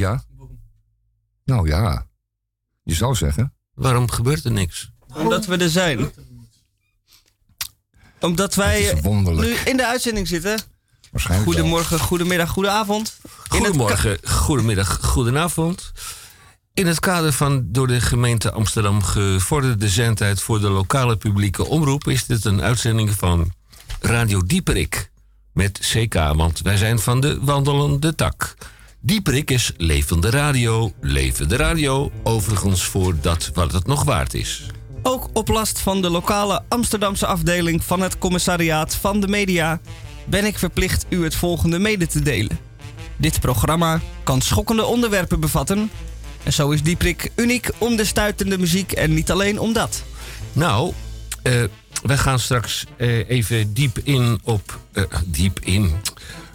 Ja? Nou ja, je zou zeggen. Waarom gebeurt er niks? Omdat we er zijn. Omdat wij nu in de uitzending zitten. Waarschijnlijk wel. Goedemorgen, goedemiddag, goedenavond. Goedemorgen, goedemiddag, goedenavond. In het kader van door de gemeente Amsterdam gevorderde zendtijd voor de lokale publieke omroep is dit een uitzending van Radio Dieperik met CK, want wij zijn van de wandelende tak. Dieperik is levende radio, levende radio, overigens voor dat wat het nog waard is. Ook op last van de lokale Amsterdamse afdeling van het commissariaat van de media ben ik verplicht u het volgende mede te delen. Dit programma kan schokkende onderwerpen bevatten. En zo is Dieprik uniek om de stuitende muziek en niet alleen om dat. Nou, eh wij gaan straks eh, even diep in op. eh, diep in.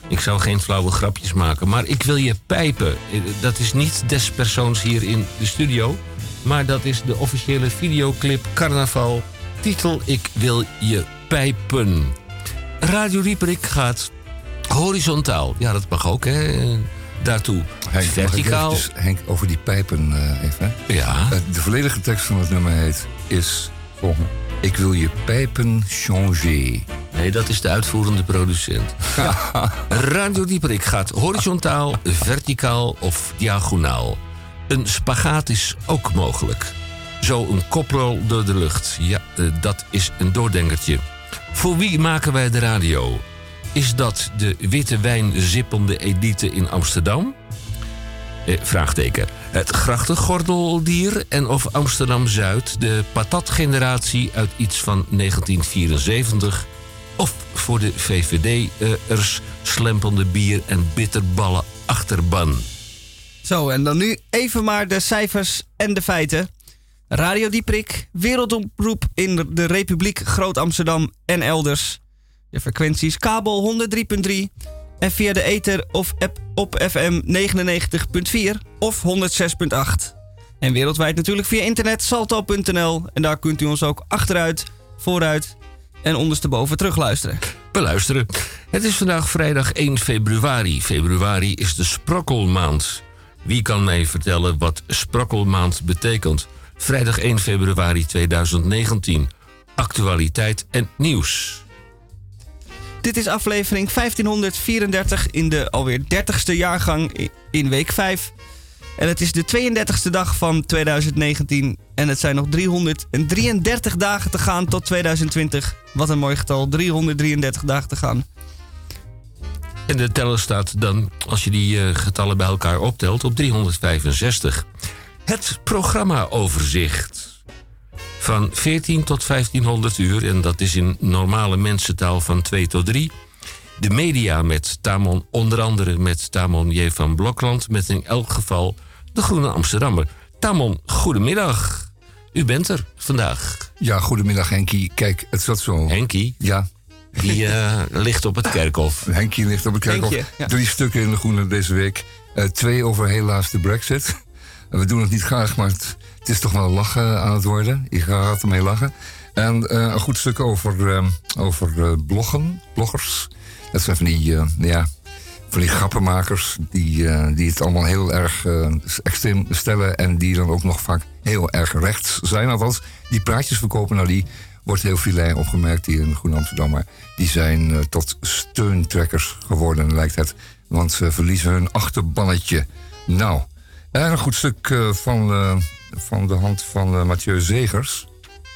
Ik zou geen flauwe grapjes maken, maar ik wil je pijpen. Eh, Dat is niet des persoons hier in de studio, maar dat is de officiële videoclip Carnaval. Titel Ik wil je pijpen. Radio Rieperik gaat horizontaal. Ja, dat mag ook, hè? Daartoe Henk, verticaal. eventjes, Henk, over die pijpen eh, even. hè? Ja. Eh, de volledige tekst van het nummer heet is volgende. Ik wil je pijpen changer. Nee, dat is de uitvoerende producent. Radio Dieperik gaat horizontaal, verticaal of diagonaal. Een spagaat is ook mogelijk. Zo een koprol door de lucht. Ja, eh, dat is een doordenkertje. Voor wie maken wij de radio? Is dat de witte wijn zippende elite in Amsterdam? Eh, vraagteken. Het grachtengordeldier en of Amsterdam-Zuid... de patatgeneratie uit iets van 1974... of voor de VVD-ers slempende bier en bitterballen achterban. Zo, en dan nu even maar de cijfers en de feiten. Radio Dieprik, wereldomroep in de Republiek Groot-Amsterdam en elders. De frequenties kabel 103.3 en via de ether of app op FM 99.4 of 106.8. En wereldwijd natuurlijk via internet salto.nl en daar kunt u ons ook achteruit, vooruit en ondersteboven terugluisteren. Beluisteren. Het is vandaag vrijdag 1 februari. Februari is de sprokkelmaand. Wie kan mij vertellen wat sprokkelmaand betekent? Vrijdag 1 februari 2019. Actualiteit en nieuws. Dit is aflevering 1534 in de alweer 30ste jaargang in week 5. En het is de 32e dag van 2019. En het zijn nog 333 dagen te gaan tot 2020. Wat een mooi getal, 333 dagen te gaan. En de teller staat dan, als je die eh, getallen bij elkaar optelt, op 365. Het programmaoverzicht. Van 14 tot 1500 uur, en dat is in normale mensentaal van 2 tot 3. De media met Tamon, onder andere met Tamon J. van Blokland, met in elk geval de Groene Amsterdammer. Tamon, goedemiddag. U bent er vandaag. Ja, goedemiddag Henkie. Kijk, het zat zo. Henkie, Ja, die eh, ligt op het kerkhof. Henkie ligt op het kerkhof. Henkje, ja. Drie stukken in de groene deze week. Eh, twee over helaas de brexit. We doen het niet graag, maar het, is toch wel lachen aan het worden. Ik ga er ermee lachen. En eh, een goed stuk over, eh, over eh, bloggen, bloggers. Dat zijn van die, eh, ja, van die grappenmakers die, die het allemaal heel erg extreem stellen... en die dan ook nog vaak heel erg rechts zijn. Althans, die praatjes verkopen, nou die wordt heel filijn opgemerkt hier in Groen Amsterdam. Maar die zijn tot steuntrekkers geworden, lijkt het. Want ze verliezen hun achterbannetje. Nou, en een goed stuk eh, van, eh, van de hand van eh, Mathieu Zegers.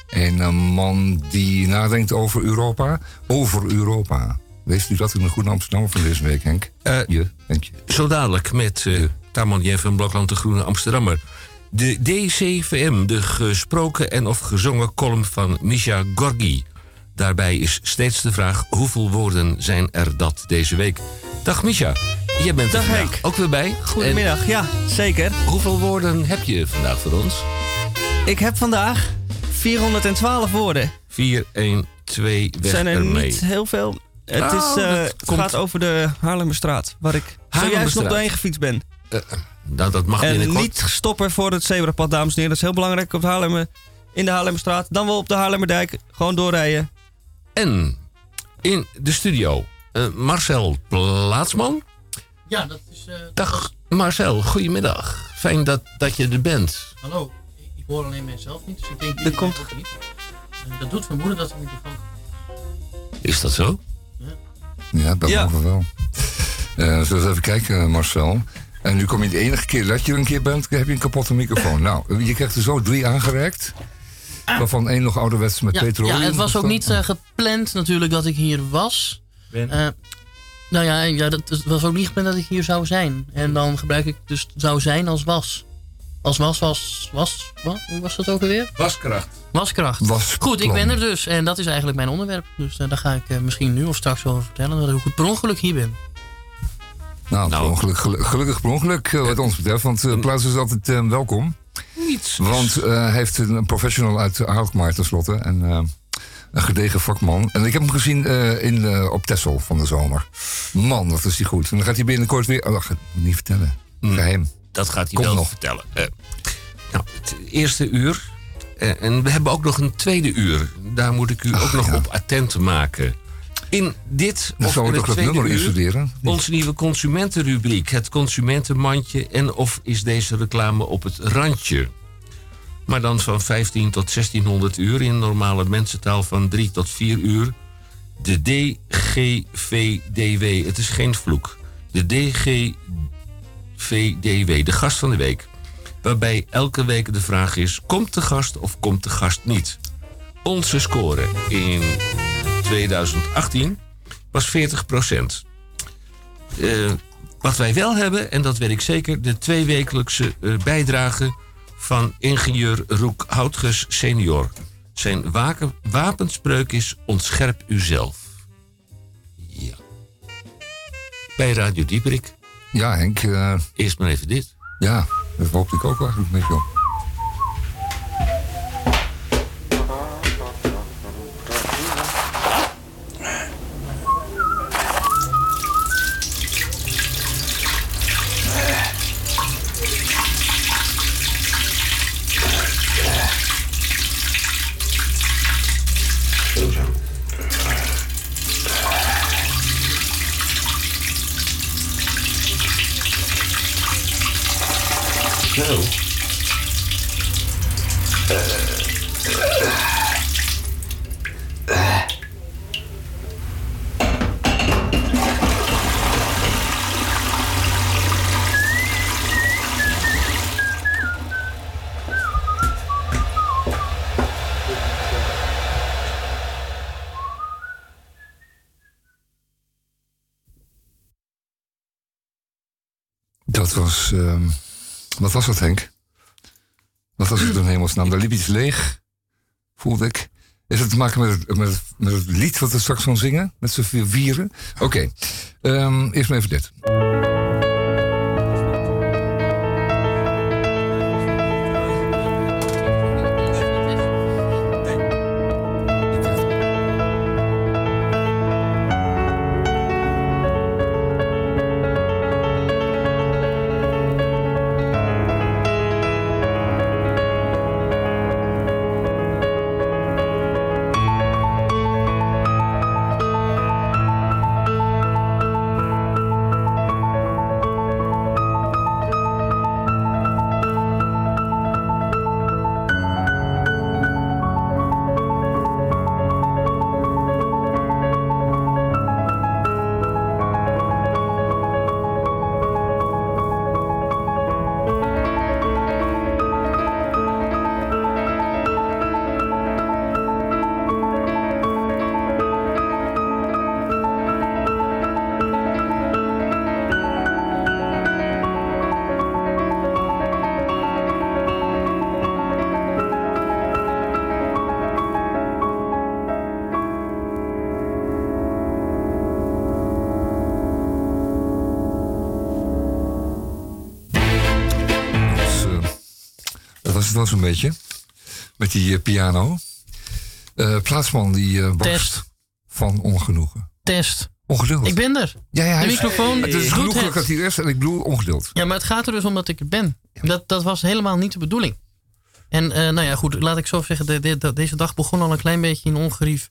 Een eh, man die nadenkt over Europa. Over Europa. Wees u dat in de Groene Amsterdam van deze week, Henk? Eh, Je. Zo dadelijk met Tamon J. van Blokland, de Groene Amsterdammer. De DCVM, de gesproken en of gezongen column van Misha Gorgi. Daarbij is steeds de vraag hoeveel woorden zijn er dat deze week. Dag Misha, jij bent Dag Henk. ook weer bij. Goedemiddag, ja, zeker. Hoeveel woorden heb je vandaag voor ons? Ik heb vandaag 412 woorden. 4, 1, 2, weg zijn er ermee. niet heel veel. Het, Nou, is, eh, dat het komt- gaat over de Haarlemmerstraat, waar ik zojuist nog doorheen gefietst ben. Nou, dat mag En binnenkort. niet stoppen voor het zebrapad, dames en heren. Dat is heel belangrijk op de Haarlemmer, in de Haarlemmerstraat. Dan wel op de Haarlemmerdijk. Gewoon doorrijden. En in de studio eh, Marcel Plaatsman. Ja, dat is... eh, Dag Marcel, goedemiddag. Fijn dat, dat je er bent. Hallo, ik, ik hoor alleen mijzelf niet, dus ik denk... Jullie komt- ook niet. En dat doet vermoeden dat de microfoon... Is dat zo? Ja, bij Ja. boven wel. Eh, zullen we eens even kijken, Marcel. En nu kom je de enige keer dat je er een keer bent, heb je een kapotte microfoon. nou, je krijgt er zo drie aangereikt. Waarvan één nog ouderwets met. Ja, petroleum. ja, het was ook niet eh, gepland natuurlijk dat ik hier was. Ben. Nou ja, ja, dat het was ook niet gepland dat ik hier zou zijn. En dan gebruik ik dus zou zijn als was. Als was, was, was, wat? Hoe was dat ook alweer? Waskracht. Waskracht. Was Goed, ik ben er dus. En dat is eigenlijk mijn onderwerp. Dus eh, daar ga ik eh, misschien nu of straks over vertellen. Dat ik per ongeluk hier ben. Nou, per Nou. ongeluk, gelu- gelukkig per ongeluk eh, wat ons betreft. Want uh, Plaats is altijd welkom. Niets. Want eh, hij heeft een professional uit Alkmaar tenslotte. En een gedegen vakman. En ik heb hem gezien eh, in, eh, op Texel van de zomer. Man, wat is hij goed. En dan gaat hij binnenkort weer... Oh, dat ga ik niet vertellen. Geheim. Dat gaat hij Komt wel nog. vertellen. Eh, nou, het eerste uur. en we hebben ook nog een tweede uur. Daar moet ik u ook nog ja. op attent maken. In dit Dan of in het dat tweede nummer uur... instuderen. Onze nieuwe consumentenrubriek, het consumentenmandje. En of is deze reclame op het randje? Maar dan van 15 tot 1600 uur in normale mensentaal van 3 tot 4 uur. De DGVDW, het is geen vloek. De DGVDW, de gast van de week. Waarbij elke week de vraag is: komt de gast of komt de gast niet? Onze score in 2018 was 40% eh, wat wij wel hebben, en dat weet ik zeker, de tweewekelijkse eh, bijdrage van ingenieur Roek Houtges senior. Zijn waken- wapenspreuk is ontscherp uzelf. Ja. Bij Radio Dieperik, Ja, Henk. eh, eerst maar even dit. ja, dat hoopte ik ook eigenlijk een beetje op. Zo. Dat was. ehm, wat was dat, Henk? Wat was het in hemelsnaam? Daar liep iets leeg, voelde ik. Is het te maken met het, lied wat we straks gaan zingen? Met z'n vier vieren? Oké, ehm, eerst maar even dit. Zo'n beetje. Met die eh, piano. Eh, plaatsman die eh barst Test. van ongenoegen. Test. Ongeduld. Ik ben er. ja, ja, De microfoon Het is het. dat hij er is en ik bedoel ongeduld. Ja, maar het gaat er dus om dat ik er ben. Dat, dat was helemaal niet de bedoeling. En nou ja, goed, laat ik zo zeggen, de, de- de- deze dag begon al een klein beetje in ongerief.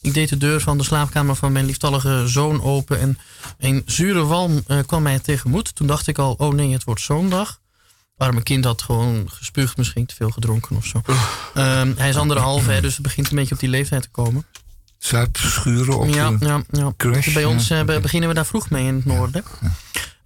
Ik deed de deur van de slaapkamer van mijn lieftallige zoon open en een zure walm kwam mij tegemoet. Toen dacht ik al, oh nee, het wordt zo'n dag. Maar mijn kind had gewoon gespuugd, misschien te veel gedronken of zo. Ehm, hij is anderhalve, hè, dus het begint een beetje op die leeftijd te komen. Zuipschuren op Ja, de... ja, ja. crash, Bij ons ja, eh, beginnen we daar vroeg mee in het noorden.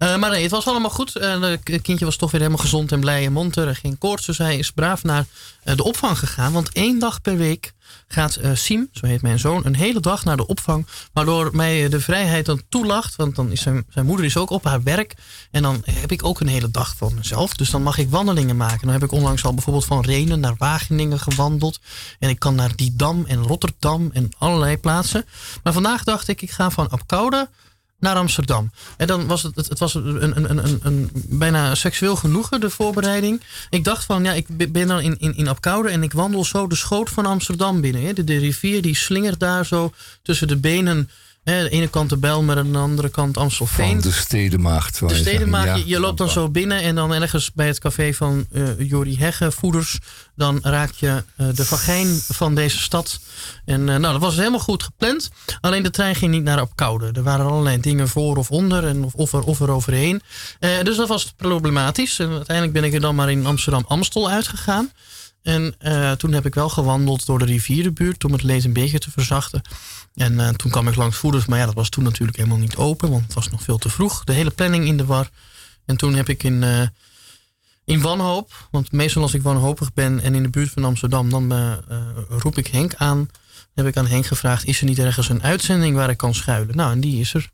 Eh, maar nee, het was allemaal goed. Eh, Het kindje was toch weer helemaal gezond en blij en monter. en Geen koorts, dus hij is braaf naar eh, de opvang gegaan. Want één dag per week gaat Siem, zo heet mijn zoon, een hele dag naar de opvang. Waardoor mij de vrijheid dan toelacht. Want dan is zijn, zijn moeder is ook op haar werk. En dan heb ik ook een hele dag voor mezelf. Dus dan mag ik wandelingen maken. Dan heb ik onlangs al bijvoorbeeld van Renen naar Wageningen gewandeld. En ik kan naar Didam en Rotterdam en allerlei plaatsen. Maar vandaag dacht ik, ik ga van Apkoude naar Amsterdam. En dan was het, het, was een, een, een, een, bijna seksueel genoegen, de voorbereiding. Ik dacht van, ja, ik be- ben dan in, in, in Apkoude en ik wandel zo de schoot van Amsterdam binnen. Hè. De, de rivier die slingert daar zo tussen de benen. De ene kant de Bijlmer en de andere kant Amstelveen. Van de stedenmaagd. De Ja. je, je loopt dan zo binnen en dan ergens bij het café van eh Jori Hegge, Voeders, dan raak je eh, de vagijn van deze stad. En eh, nou, dat was helemaal goed gepland. Alleen de trein ging niet naar Apkoude. Er waren allerlei dingen voor of onder en of, of, er, of er overheen. Dus dat was problematisch. En uiteindelijk ben ik er dan maar in Amsterdam-Amstel uitgegaan. En toen heb ik wel gewandeld door de rivierenbuurt om het leed een beetje te verzachten. En eh, toen kwam ik langs Voeders, maar ja, dat was toen natuurlijk helemaal niet open, want het was nog veel te vroeg. De hele planning in de war. En toen heb ik in, eh, in wanhoop, want meestal als ik wanhopig ben en in de buurt van Amsterdam, dan eh, roep ik Henk aan. Dan heb ik aan Henk gevraagd, is er niet ergens een uitzending waar ik kan schuilen? Nou, en die is er.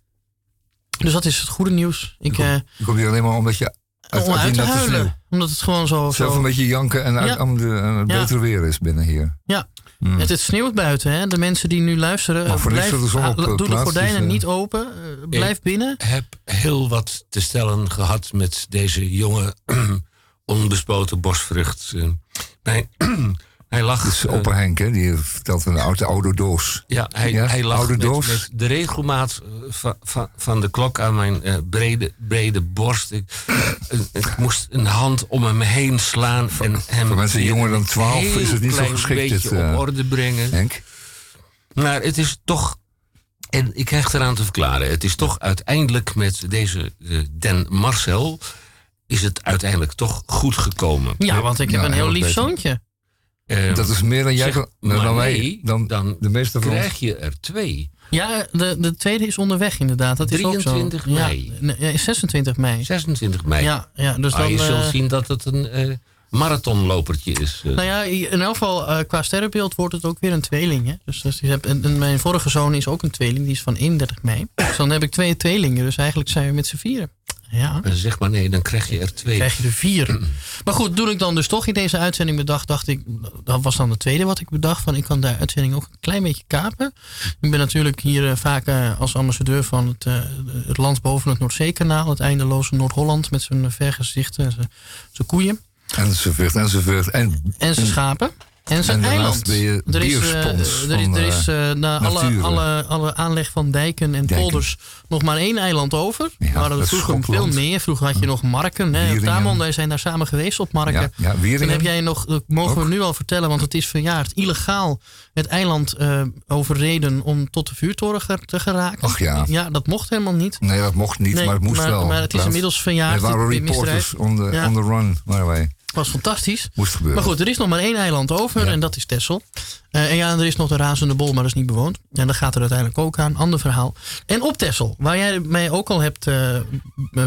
Dus dat is het goede nieuws. Ik, Je komt hier alleen maar omdat je uit, om uit te huilen. Omdat het gewoon zo... zelf zo een beetje janken en, uit, Ja. de, het Ja. beter weer is binnen hier. Ja, Hmm. het, het sneeuwt buiten. Hè? De mensen die nu luisteren, voor niks blijf, dat de zon op, ah, eh, doe de plaats, gordijnen eh, niet open. eh, blijf binnen. heb heel wat te stellen gehad met deze jonge, onbespoten bosvrucht. Eh, Hij, lag. Dat is eh, opa Henk, hè? die vertelt van de oude, oude doos. ja, hij, Ja, hij lag oude met, doos. met de regelmaat eh, van, van, van de klok aan mijn eh, brede, brede borst. Ik, ik moest een hand om hem heen slaan. en hem voor mensen jonger dan een 12 is het niet zo geschikt, beetje dit, eh, op orde brengen. Henk? Maar het is toch. En ik krijg eraan te verklaren. Het is toch uiteindelijk met deze Den Marcel. Is het uiteindelijk toch goed gekomen. Ja, want ik heb een heel heel lief beter. zoontje. Eh, Dat is meer dan jij zeg, kan- dan, wij. nee, dan, dan de meeste van ons. krijg je er twee. Ja, de, de tweede is onderweg inderdaad. Dat is ook 23 zo. mei. Ja, nee, 26 mei. 26 mei. Ja, ja, dus Maar dan... je zult eh, zien dat het een eh, marathonlopertje is. eh. Nou ja, in elk geval eh, qua sterrenbeeld wordt het ook weer een tweeling. Hè? Dus, dus je hebt, en, en mijn vorige zoon is ook een tweeling, die is van 31 mei. Dus dan heb ik twee tweelingen, dus eigenlijk zijn we met z'n vieren. Ja, En zeg maar nee, dan krijg je er twee. krijg je er vier. Maar goed, toen ik dan dus toch in deze uitzending bedacht, dacht ik, dat was dan het tweede wat ik bedacht, van ik kan de uitzending ook een klein beetje kapen. Ik ben natuurlijk hier eh, vaak eh, als ambassadeur van het, eh, het land boven het Noordzeekanaal, het eindeloze Noord-Holland met zijn vergezichten en zijn, zijn koeien. Enzovoort, enzovoort. En En zijn schapen. En daarnaast eiland. er is, eh, er is, van, er is eh, eh, na alle, alle, alle aanleg van dijken en Dijken. polders nog maar één eiland over. Ja, maar dat er vroeger veel meer. Vroeger had je nog Marken. Hè. Tamon, wij zijn daar samen geweest op Marken. ja, Wieringen. heb jij nog, dat mogen we nu al vertellen, want het is verjaard, illegaal het eiland overreden om tot de vuurtoren te geraken. Ach ja. Ja, dat mocht helemaal niet. Nee, dat mocht niet, Nee, maar het moest maar, wel. maar het is inmiddels verjaard. Er waren reporters on the, on the run, waren wij. Was fantastisch. Moest gebeuren. Maar goed, er is nog maar één eiland over Ja. en dat is Texel. Eh, en ja, er is nog de Razende Bol, maar dat is niet bewoond. En dat gaat er uiteindelijk ook aan. Ander verhaal. En op Texel, waar jij mij ook al hebt eh,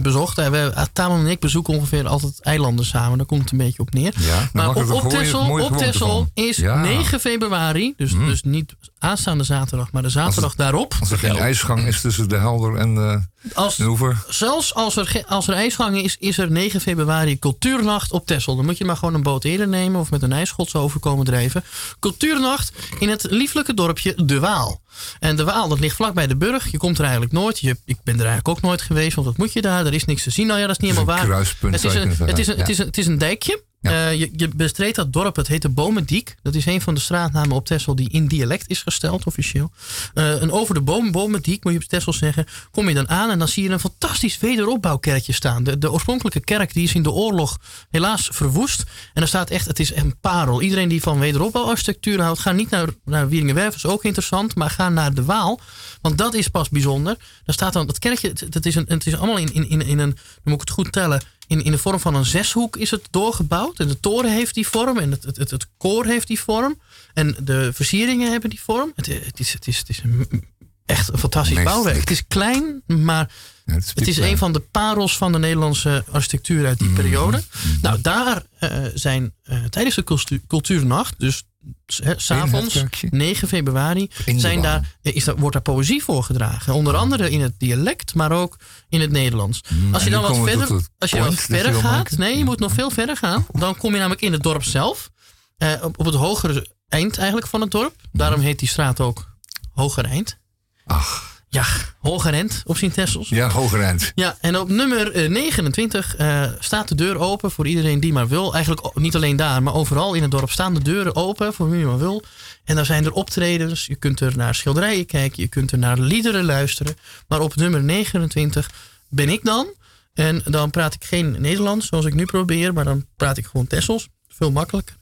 bezocht. Uh, we, Tamon en ik bezoeken ongeveer altijd eilanden samen. Daar komt het een beetje op neer. Ja, maar op, ook op Texel, op is Ja. 9 februari, dus, dus niet aanstaande zaterdag, maar de zaterdag daarop. Als er geen ijsgang is tussen de Helder en de, Als, de. Zelfs als er, als er ijsgang is, is er 9 februari cultuurnacht op Texel. Dan moet je maar gewoon een boot eerder nemen of met een ijsschots over komen drijven. Cultuurnacht in het lieflijke dorpje De Waal. En De Waal, dat ligt vlakbij de Burg. Je komt er eigenlijk nooit. Je, ik ben er eigenlijk ook nooit geweest, want wat moet je daar? Er is niks te zien. Nou ja, dat is niet helemaal waar. Het is een, het, is een, het, is een, het is een dijkje. Eh, je, je bestreedt dat dorp, het heet de Bomendiek. Dat is een van de straatnamen op Texel die in dialect is gesteld, officieel. Eh, en over de boom, Bomendiek, moet je op Texel zeggen, kom je dan aan en dan zie je een fantastisch wederopbouwkerkje staan. De, de oorspronkelijke kerk die is in de oorlog helaas verwoest. En er staat echt, het is een parel. Iedereen die van wederopbouwarchitectuur houdt, ga niet naar, naar Wieringenwerf, is ook interessant, maar ga naar de Waal. Want dat is pas bijzonder. Daar staat dan, dat kerkje, het is, een, het is allemaal in, in, in, in een, dan moet ik het goed tellen, in, in de vorm van een zeshoek is het doorgebouwd. En de toren heeft die vorm. En het, het, het, het koor heeft die vorm. En de versieringen hebben die vorm. Het, het, is, het, is, het is een, echt een fantastisch Meestelijk. bouwwerk. Het is klein, maar Ja, het is een van de parels van de Nederlandse architectuur uit die Mhm. periode. Nou, daar eh, zijn eh, tijdens de cultu- cultuurnacht, dus s'avonds, kerkje? 9 februari, zijn daar, eh, is daar, wordt daar poëzie voorgedragen. Onder andere in het dialect, maar ook in het Nederlands. Mm, Als je dan wat verder, als je wat verder gaat, nee, je moet nog veel verder gaan. Dan kom je namelijk in het dorp zelf. Eh, op, op het hogere eind eigenlijk van het dorp. Daarom heet die straat ook Hoger Eind. Ach, Ja, Hoger Eind op Sint-Tessels. ja, hoger eind. Ja, en op nummer eh, 29 eh, staat de deur open voor iedereen die maar wil. Eigenlijk niet alleen daar, maar overal in het dorp staan de deuren open voor wie maar wil. En daar zijn er optredens. Je kunt er naar schilderijen kijken, je kunt er naar liederen luisteren. Maar op nummer 29 ben ik dan. En dan praat ik geen Nederlands zoals ik nu probeer, maar dan praat ik gewoon Tessels. Veel makkelijker.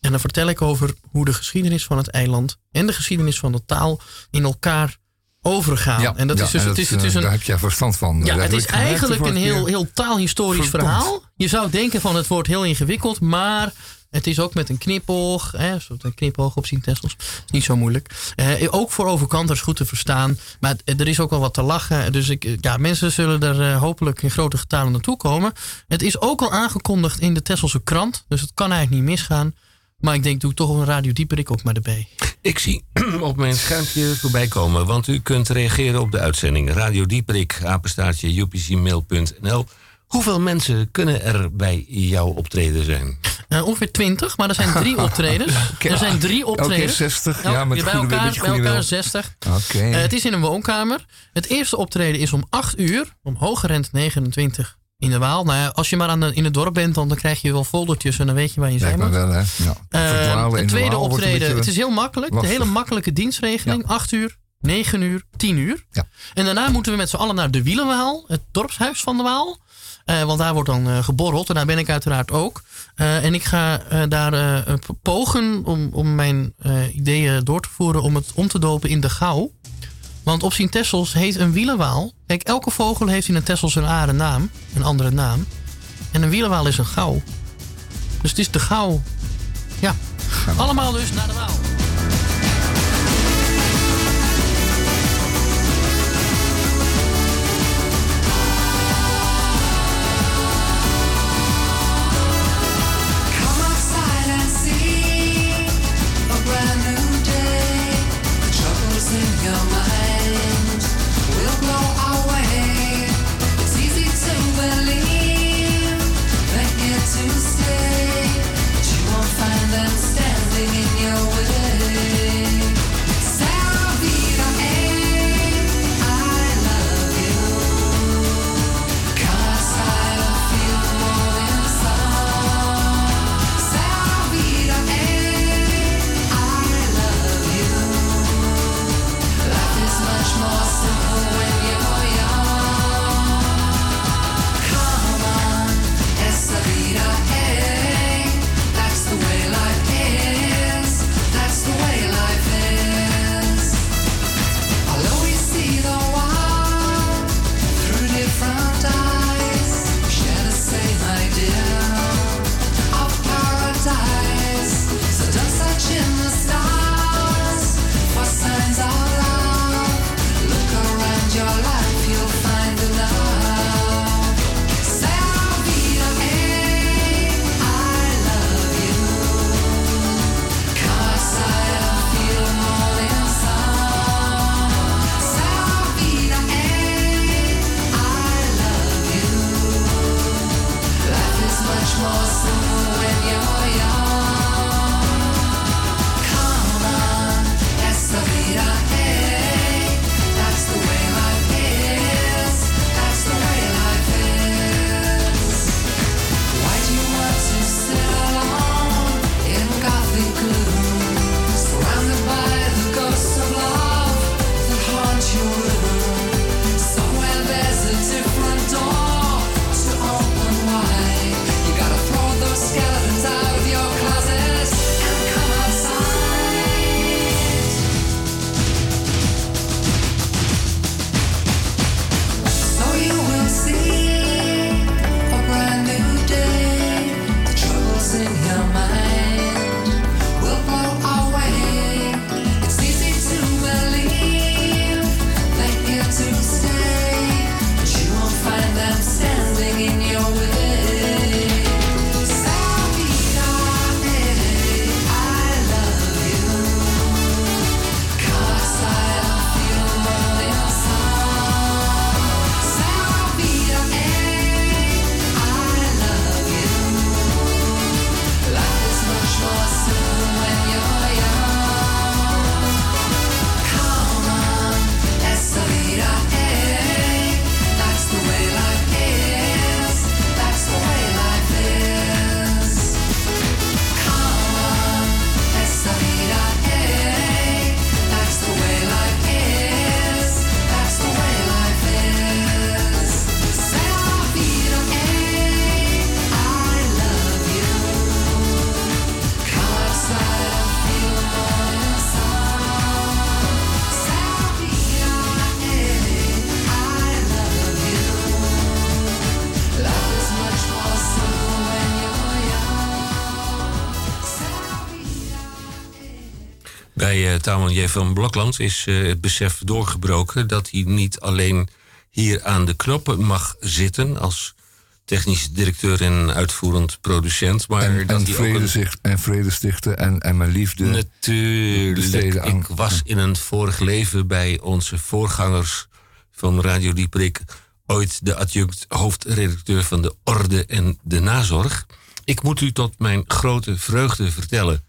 En dan vertel ik over hoe de geschiedenis van het eiland en de geschiedenis van de taal in elkaar overgaan. Ja, en dat ja, is dus, het is, het is eh, een, Daar heb jij verstand van. ja, het is eigenlijk een heel, heel taalhistorisch Verdomd. verhaal. Je zou denken van het wordt heel ingewikkeld, maar het is ook met een knipoog. Hè, een knipoog op Sint-Tessels. niet zo moeilijk. Eh, ook voor overkanters goed te verstaan. Maar het- er is ook wel wat te lachen. Dus ik, eh, ja, mensen zullen er eh, hopelijk in grote getalen naartoe komen. Het is ook al aangekondigd in de Tesselse krant. Dus het kan eigenlijk niet misgaan. Maar ik denk, doe toch een Radio Dieperik ook maar erbij. Ik zie op mijn schermpje voorbij komen, want u kunt reageren op de uitzending. Radio Dieperik, apenstaartje. Hoeveel mensen kunnen er bij jouw optreden zijn? Eh, ongeveer 20, maar er zijn drie optredens. Er zijn drie optredens. 60. Elk- ja, met bij elkaar, bij elkaar wil. 60. Oké. Eh, het is in een woonkamer. Het eerste optreden is om 8 uur. Om Hogerend 29 in de Waal. Nou ja, als je maar aan de, in het dorp bent, dan, dan krijg je wel foldertjes en dan weet je waar je zijn Lijkt me moet. wel, hè? Ja. Het de tweede een optreden, het is heel makkelijk. De lastig. hele makkelijke dienstregeling. 8 uur, 9 uur, 10 uur. Ja. En daarna moeten we met z'n allen naar de Wielenwaal. Het dorpshuis van de Waal. Eh, want daar wordt dan eh, geborreld. En daar ben ik uiteraard ook. En ik ga daar pogen om, om mijn ideeën door te voeren. Om het om te dopen in de gauw. Want op Sint-Tessels heet een wielenwaal. Kijk, elke vogel heeft in een Tessels een aarde naam. Een andere naam. En een wielenwaal is een gauw. Dus het is de gauw. Ja. Allemaal dus naar de waal. Bij eh Tamon J. van Blokland is eh, het besef doorgebroken dat hij niet alleen hier aan de knoppen mag zitten als technisch directeur en uitvoerend producent, maar En, dat en, vrede een zicht, en vrede stichten en, en mijn liefde. Natuurlijk. aan- Ik was in een vorig leven bij onze voorgangers van Radio Dieprik ooit de adjunct hoofdredacteur van de Orde en de Nazorg. Ik moet u tot mijn grote vreugde vertellen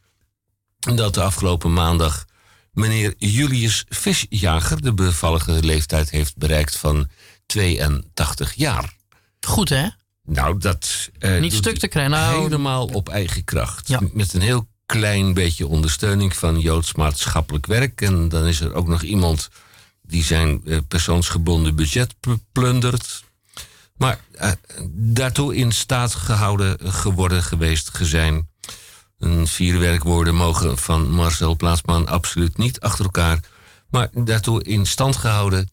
dat de afgelopen maandag meneer Julius Visjager de bevallige leeftijd heeft bereikt van 82 jaar. Goed, hè? Nou, dat. eh, Niet stuk te krijgen. Nou, helemaal op eigen kracht. Ja. Met een heel klein beetje ondersteuning van Joods maatschappelijk werk. En dan is er ook nog iemand die zijn eh, persoonsgebonden budget pl- plundert. Maar eh, daartoe in staat gehouden geworden geweest gezijn. Een vier werkwoorden mogen van Marcel Plaatsman absoluut niet achter elkaar. Maar daartoe in stand gehouden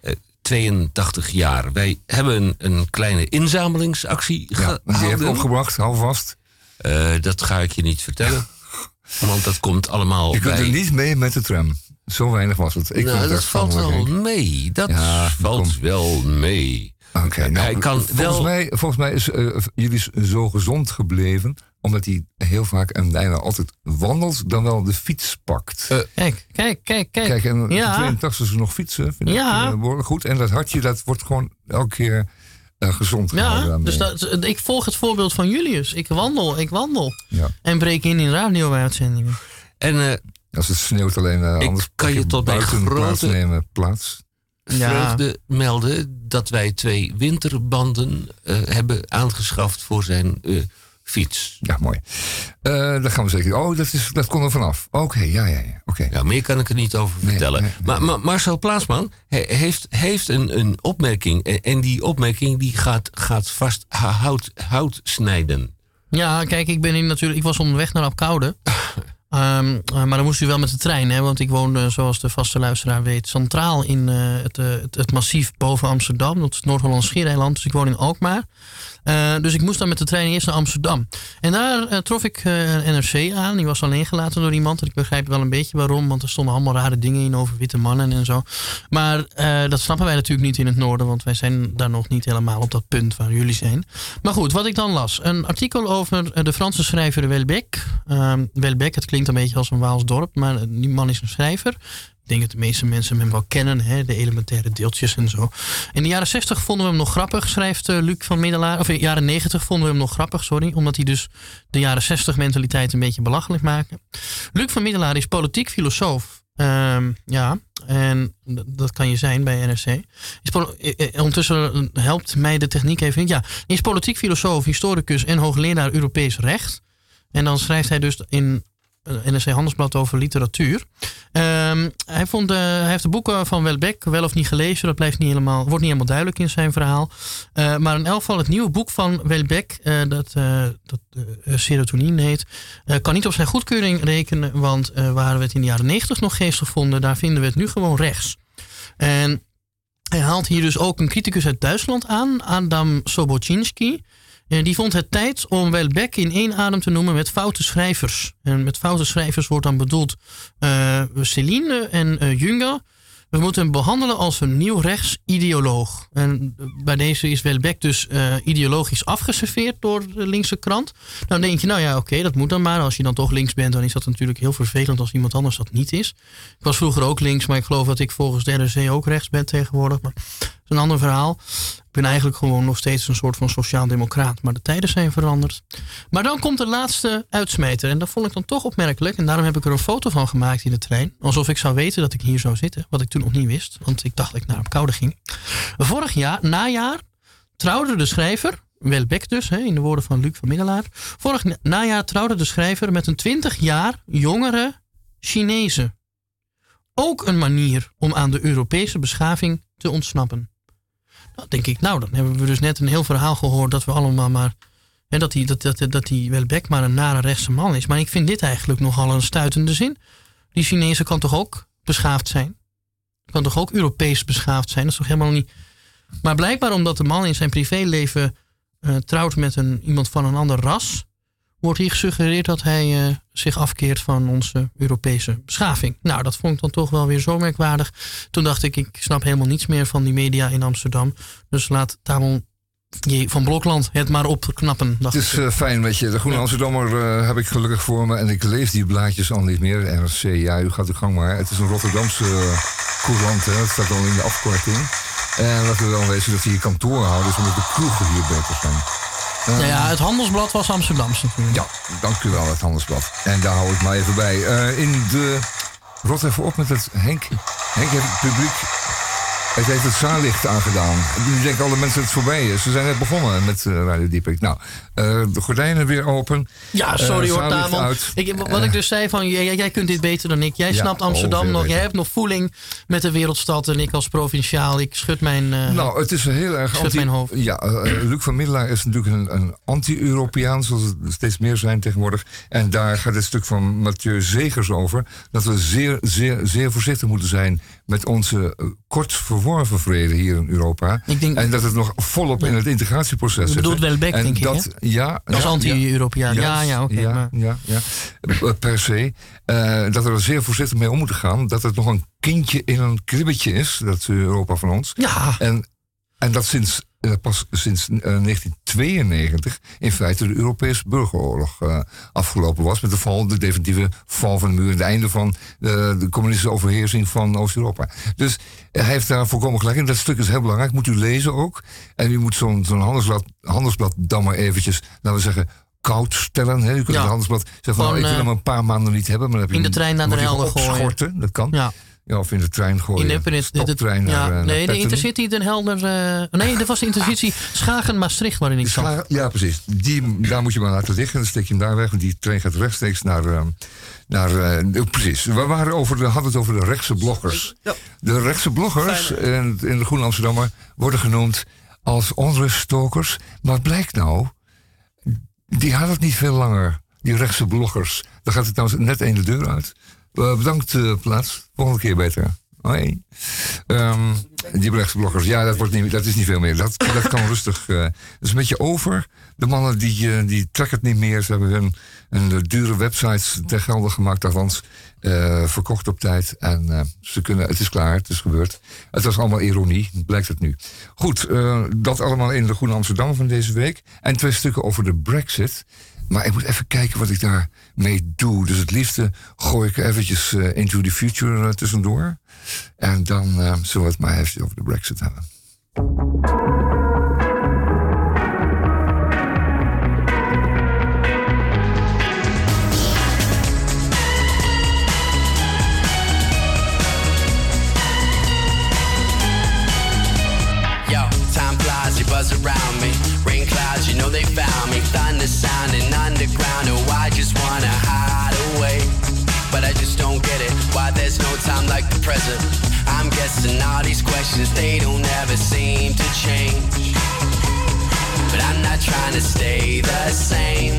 eh, 82 jaar. Wij hebben een, kleine inzamelingsactie ja, die heb ik gehouden. opgebracht, hou vast. Eh, dat ga ik je niet vertellen. Want dat komt allemaal Je kunt bij... er niet mee met de tram. Zo weinig was het. Ik nou, dat valt wel mee. Dat Ja, valt wel mee. Oké, nou, kan volgens, wel- mij, volgens mij is eh, jullie zo gezond gebleven... omdat hij heel vaak en bijna altijd wandelt... dan wel de fiets pakt. Eh, Kijk, kijk, kijk, kijk. Kijk, en ja. 82 is nog fietsen. Vind Ja. ik eh, behoorlijk goed. En dat hartje, dat wordt gewoon elke keer eh, gezond gehouden. Ja, daarmee. dus dat, ik volg het voorbeeld van Julius. Ik wandel, ik wandel. Ja. En breek in in radio-uitzendingen. En eh, Als het sneeuwt alleen, eh, Ik anders kan je tot mijn buiten grote- plaatsnemen plaats. Ja. vreugde melden dat wij twee winterbanden eh, hebben aangeschaft voor zijn eh, fiets. Ja, mooi. Eh dat gaan we zeker. Oh, dat, is, dat kon er vanaf. Oké, ja, ja, ja. Oké. Ja, meer kan ik er niet over vertellen. nee, nee. Maar, maar Marcel Plaatsman he- heeft, heeft een, een opmerking. En, die opmerking die gaat, gaat vast hout, hout snijden. Ja, kijk, ik ben in natuurlijk. Ik was onderweg naar Apkoude. Ehm, eh, maar dan moest u wel met de trein, hè? Want ik woonde, zoals de vaste luisteraar weet, centraal in eh, het, het, het massief boven Amsterdam. Dat is Noord-Holland Schiereiland. Dus ik woon in Alkmaar. Eh, dus ik moest dan met de trein eerst naar Amsterdam. En daar eh, trof ik eh, een NRC aan. Die was alleen gelaten door iemand. En ik begrijp wel een beetje waarom. Want er stonden allemaal rare dingen in over witte mannen en zo. Maar eh, dat snappen wij natuurlijk niet in het noorden. Want wij zijn daar nog niet helemaal op dat punt waar jullie zijn. Maar goed, wat ik dan las. Een artikel over eh, de Franse schrijver Welbeck. Ehm Welbeck, het klinkt een beetje als een Waals dorp. Maar eh, die man is een schrijver. Denk dat de meeste mensen hem wel kennen. Hè? De elementaire deeltjes en zo. In de jaren 60 vonden we hem nog grappig, schrijft eh, Luc van Middelaar. Of in de jaren 90 vonden we hem nog grappig, sorry. Omdat hij dus de jaren 60 mentaliteit een beetje belachelijk maken. Luc van Middelaar is politiek filosoof. Ehm, ja, en dat kan je zijn bij NRC. Is eh, eh, ondertussen helpt mij de techniek even. Ja, is politiek filosoof, historicus en hoogleraar Europees recht. En dan schrijft hij dus in NRC Handelsblad over literatuur. Ehm, hij, vond, eh, heeft de boeken van Welbeck wel of niet gelezen. Dat blijft niet helemaal, wordt niet helemaal duidelijk in zijn verhaal. Eh, maar in elk geval het nieuwe boek van Welbeck, eh, dat, dat Serotonine heet, kan niet op zijn goedkeuring rekenen. Want waar we het in de jaren 90 nog geestig vonden, daar vinden we het nu gewoon rechts. En hij haalt hier dus ook een criticus uit Duitsland aan, Adam Sobocinski. En die vond het tijd om Welbeck in één adem te noemen met foute schrijvers. En met foute schrijvers wordt dan bedoeld eh Celine en eh Junger. We moeten hem behandelen als een nieuw rechts ideoloog. En bij deze is Welbeck dus eh, ideologisch afgeserveerd door de linkse krant. Dan denk je, nou ja, oké, dat moet dan maar. Als je dan toch links bent, dan is dat natuurlijk heel vervelend als iemand anders dat niet is. Ik was vroeger ook links, maar ik geloof dat ik volgens de NRC ook rechts ben tegenwoordig. Maar een ander verhaal. Ik ben eigenlijk gewoon nog steeds een soort van sociaal-democraat. Maar de tijden zijn veranderd. Maar dan komt de laatste uitsmijter. En dat vond ik dan toch opmerkelijk. En daarom heb ik er een foto van gemaakt in de trein. Alsof ik zou weten dat ik hier zou zitten. Wat ik toen nog niet wist. Want ik dacht dat ik naar op koude ging. Vorig jaar, najaar, trouwde de schrijver... Welbeck dus, hè, in de woorden van Luc van Middelaar. Vorig na- najaar trouwde de schrijver met een 20 jaar jongere Chinese. Ook een manier om aan de Europese beschaving te ontsnappen. Nou, denk ik, nou, dan hebben we dus net een heel verhaal gehoord dat we allemaal maar. Hè, dat, die, dat, dat, dat die Welbeck maar een nare rechtse man is. Maar ik vind dit eigenlijk nogal een stuitende zin. Die Chinese kan toch ook beschaafd zijn? Kan toch ook Europees beschaafd zijn? Dat is toch helemaal niet. Maar blijkbaar omdat de man in zijn privéleven eh, trouwt met een, iemand van een ander ras, wordt hier gesuggereerd dat hij eh, zich afkeert van onze Europese beschaving. Nou, dat vond ik dan toch wel weer zo merkwaardig. Toen dacht ik, ik snap helemaal niets meer van die media in Amsterdam. Dus laat Tamon J. van Blokland het maar opknappen. Het is eh, fijn, weet je. De Groene Amsterdammer eh, heb ik gelukkig voor me. En ik lees die blaadjes al niet meer. RC, ja, u gaat de gang maar. Het is een Rotterdamse uh, courant, hè. Het staat al in de afkorting. En laten we wel wezen dat hier kantoor houden. Dus omdat de kroegen hier beter zijn. Nou ja, het Handelsblad was Amsterdamse natuurlijk. Ja, dank u wel, het Handelsblad. En daar hou ik maar even bij. Eh, in de... Rot even op met het Henk. Henk heeft het publiek... Het heeft het zaallicht aangedaan. Nu denken alle mensen dat het voorbij is. Ze zijn net begonnen met eh, Radio Dieprik. Nou, eh, de gordijnen weer open. Ja, sorry Eh, hoor, Tamon. Ik, wat ik dus zei van, jij, jij kunt dit beter dan ik. Jij Ja, snapt Amsterdam nog. Jij hebt nog voeling met de wereldstad. En ik als provinciaal, ik schud mijn... Nou, het is een heel erg Schud mijn hoofd. Ja, Luc van Middelaar is natuurlijk een, een anti-Europeaan, zoals het steeds meer zijn tegenwoordig. En daar gaat het stuk van Mathieu Zegers over. Dat we zeer, zeer, zeer voorzichtig moeten zijn met onze eh, kort verworven vrede hier in Europa. Ik denk- en dat het nog volop in het integratieproces Je zit. bedoelt. Welbeck, En denk ik, dat, Ja, Als ja, anti-Europeaan. Ja, ja, oké. ja, maar- ja, ja. Eh, Per se. Eh, dat we er zeer voorzichtig mee om moeten gaan. Dat het nog een kindje in een kribbetje is, dat Europa van ons. Ja, En, en dat sinds, eh, pas sinds eh, 1992 in feite de Europese burgeroorlog eh, afgelopen was. Met de val, de definitieve val van de muur. Het einde van eh, de communistische overheersing van Oost-Europa. Dus hij heeft daar volkomen gelijk in. Dat stuk is heel belangrijk. Moet u lezen ook. En u moet zo'n zo'n handelsblad, handelsblad dan maar eventjes, laten we zeggen koud stellen. Hè. U kunt Ja. het handelsblad zeggen van, nou, ik wil eh, hem een paar maanden niet hebben. Maar dan heb je in de trein naar je Helder gooien. Dat kan. ja. Ja, of in de trein gooien. In de, Stoptrein ja, naar, eh, naar nee, de. Intercity Den Helder. eh, nee, dat was de Intercity Schagen-Maastricht waarin ik zat. Ja, precies. Die, daar moet je maar laten liggen. Dan steek je hem daar weg. Want die trein gaat rechtstreeks naar. eh, naar eh, precies. We waren over de, hadden het over de rechtse bloggers. Ja. De rechtse bloggers in, in de Groene Amsterdammer worden genoemd als onruststokers. Maar wat blijkt nou? Die hadden het niet veel langer. Die rechtse bloggers. Daar gaat het nou net één de deur uit. Eh, bedankt, eh, plaats. Volgende keer beter. Hoi. Ehm, die bloggers. Ja, dat, wordt niet, dat is niet veel meer. Dat, dat kan rustig. eh, dat is een beetje over. De mannen die, die trekken het niet meer. Ze hebben hun, dure websites ter gelden gemaakt. Althans, verkocht op tijd. En ze kunnen, het is klaar. Het is gebeurd. Het was allemaal ironie. Blijkt het nu. Goed, dat allemaal in de Groene Amsterdam van deze week. En twee stukken over de Brexit. Maar ik moet even kijken wat ik daarmee doe. Dus het liefste gooi ik eventjes eh, Into the Future eh, tussendoor. En dan eh, zullen we het maar even over de Brexit hebben. Yo, time flies, you buzz around me. Rain know they found me. Thunder sounding underground. Oh, I just wanna hide away. But I just don't get it. Why there's no time like the present. I'm guessing all these questions, they don't ever seem to change. But I'm not trying to stay the same.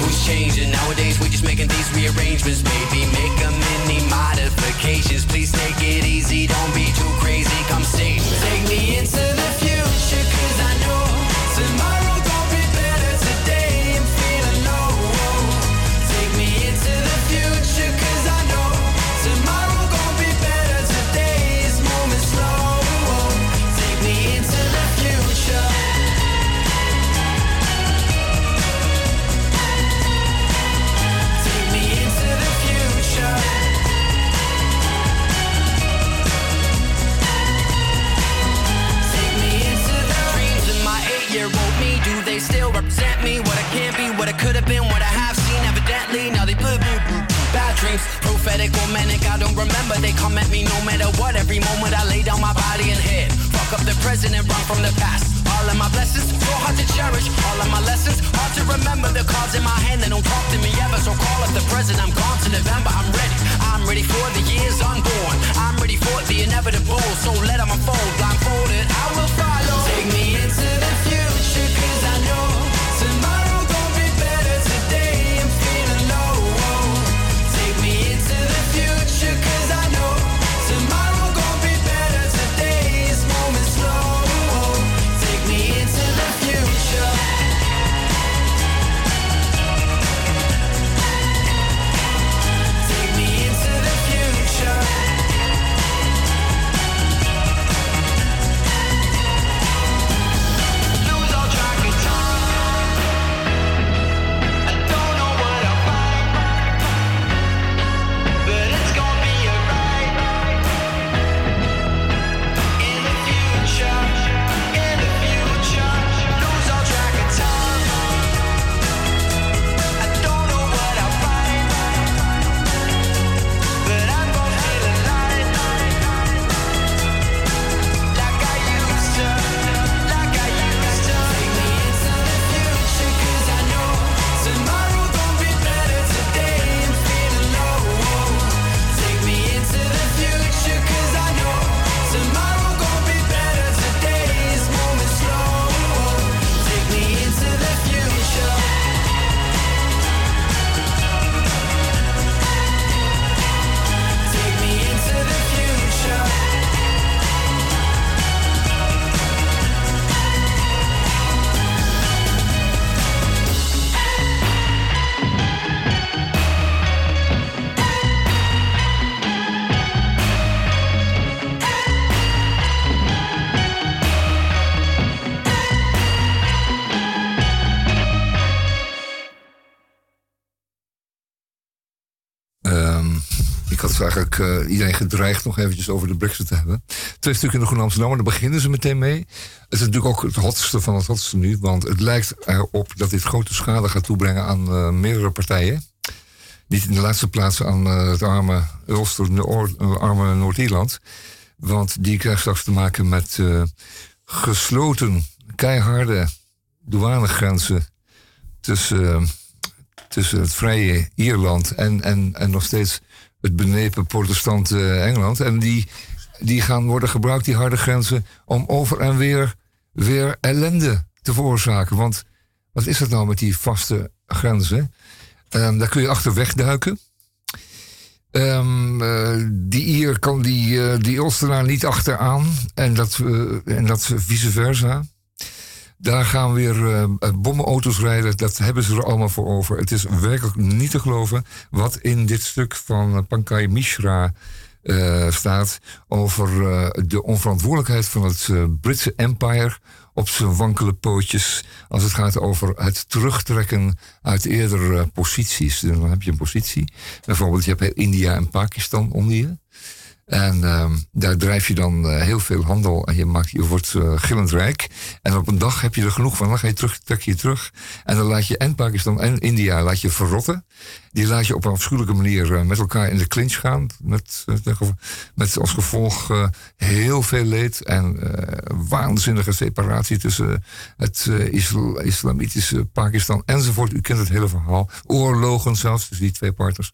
Who's changing nowadays? We're just making these rearrangements. Maybe make a mini modifications. Please take it easy, don't be too crazy. Come save. Take me into the still represent me? What I can't be, what I could have been, what I have seen. Evidently, now they put me bad dreams. Prophetic or manic, I don't remember. They come at me no matter what. Every moment I lay down my body and head. Fuck up the present and run from the past. All of my blessings, so hard to cherish. All of my lessons, hard to remember. The cards in my hand, they don't talk to me ever. So call up the present, I'm gone to November. I'm ready. I'm ready for the years unborn. I'm ready for the inevitable. So let them unfold. Blindfolded, I will follow. Take me iedereen gedreigd nog eventjes over de brexit te hebben. Twee stukken in de Groene Amsterdam, daar beginnen ze meteen mee. Het is natuurlijk ook het hotste van het hotste nu, want het lijkt erop dat dit grote schade gaat toebrengen aan eh, meerdere partijen. Niet in de laatste plaats aan eh, het arme Ulster, eh, arme Noord-Ierland. Want die krijgt straks te maken met gesloten, keiharde douanegrenzen tussen, tussen het vrije Ierland en, en, en nog steeds het benepen protestante Engeland. En die, die gaan worden gebruikt, die harde grenzen, om over en weer, weer ellende te veroorzaken. Want wat is het nou met die vaste grenzen? Ehm, daar kun je achter wegduiken. Ehm, eh, die Ier kan die, eh, die niet achteraan. En dat, eh, en dat vice versa. Daar gaan weer eh, eh, bommenauto's rijden. Dat hebben ze er allemaal voor over. Het is werkelijk niet te geloven wat in dit stuk van eh, Pankaj Mishra staat. Over de onverantwoordelijkheid van het Britse Empire op zijn wankele pootjes. Als het gaat over het terugtrekken uit eerdere posities. Dan heb je een positie. Bijvoorbeeld, je hebt India en Pakistan onder je. En ehm, daar drijf je dan eh, heel veel handel en je, maakt, je wordt eh, gillend rijk. En op een dag heb je er genoeg van, dan ga je terug, trek je terug. En dan laat je en Pakistan en India laat je verrotten. Die laat je op een afschuwelijke manier eh, met elkaar in de clinch gaan. Met, met, als gevolg heel veel leed en waanzinnige separatie tussen het isla- islamitische Pakistan enzovoort. U kent het hele verhaal. Oorlogen zelfs tussen die twee partners.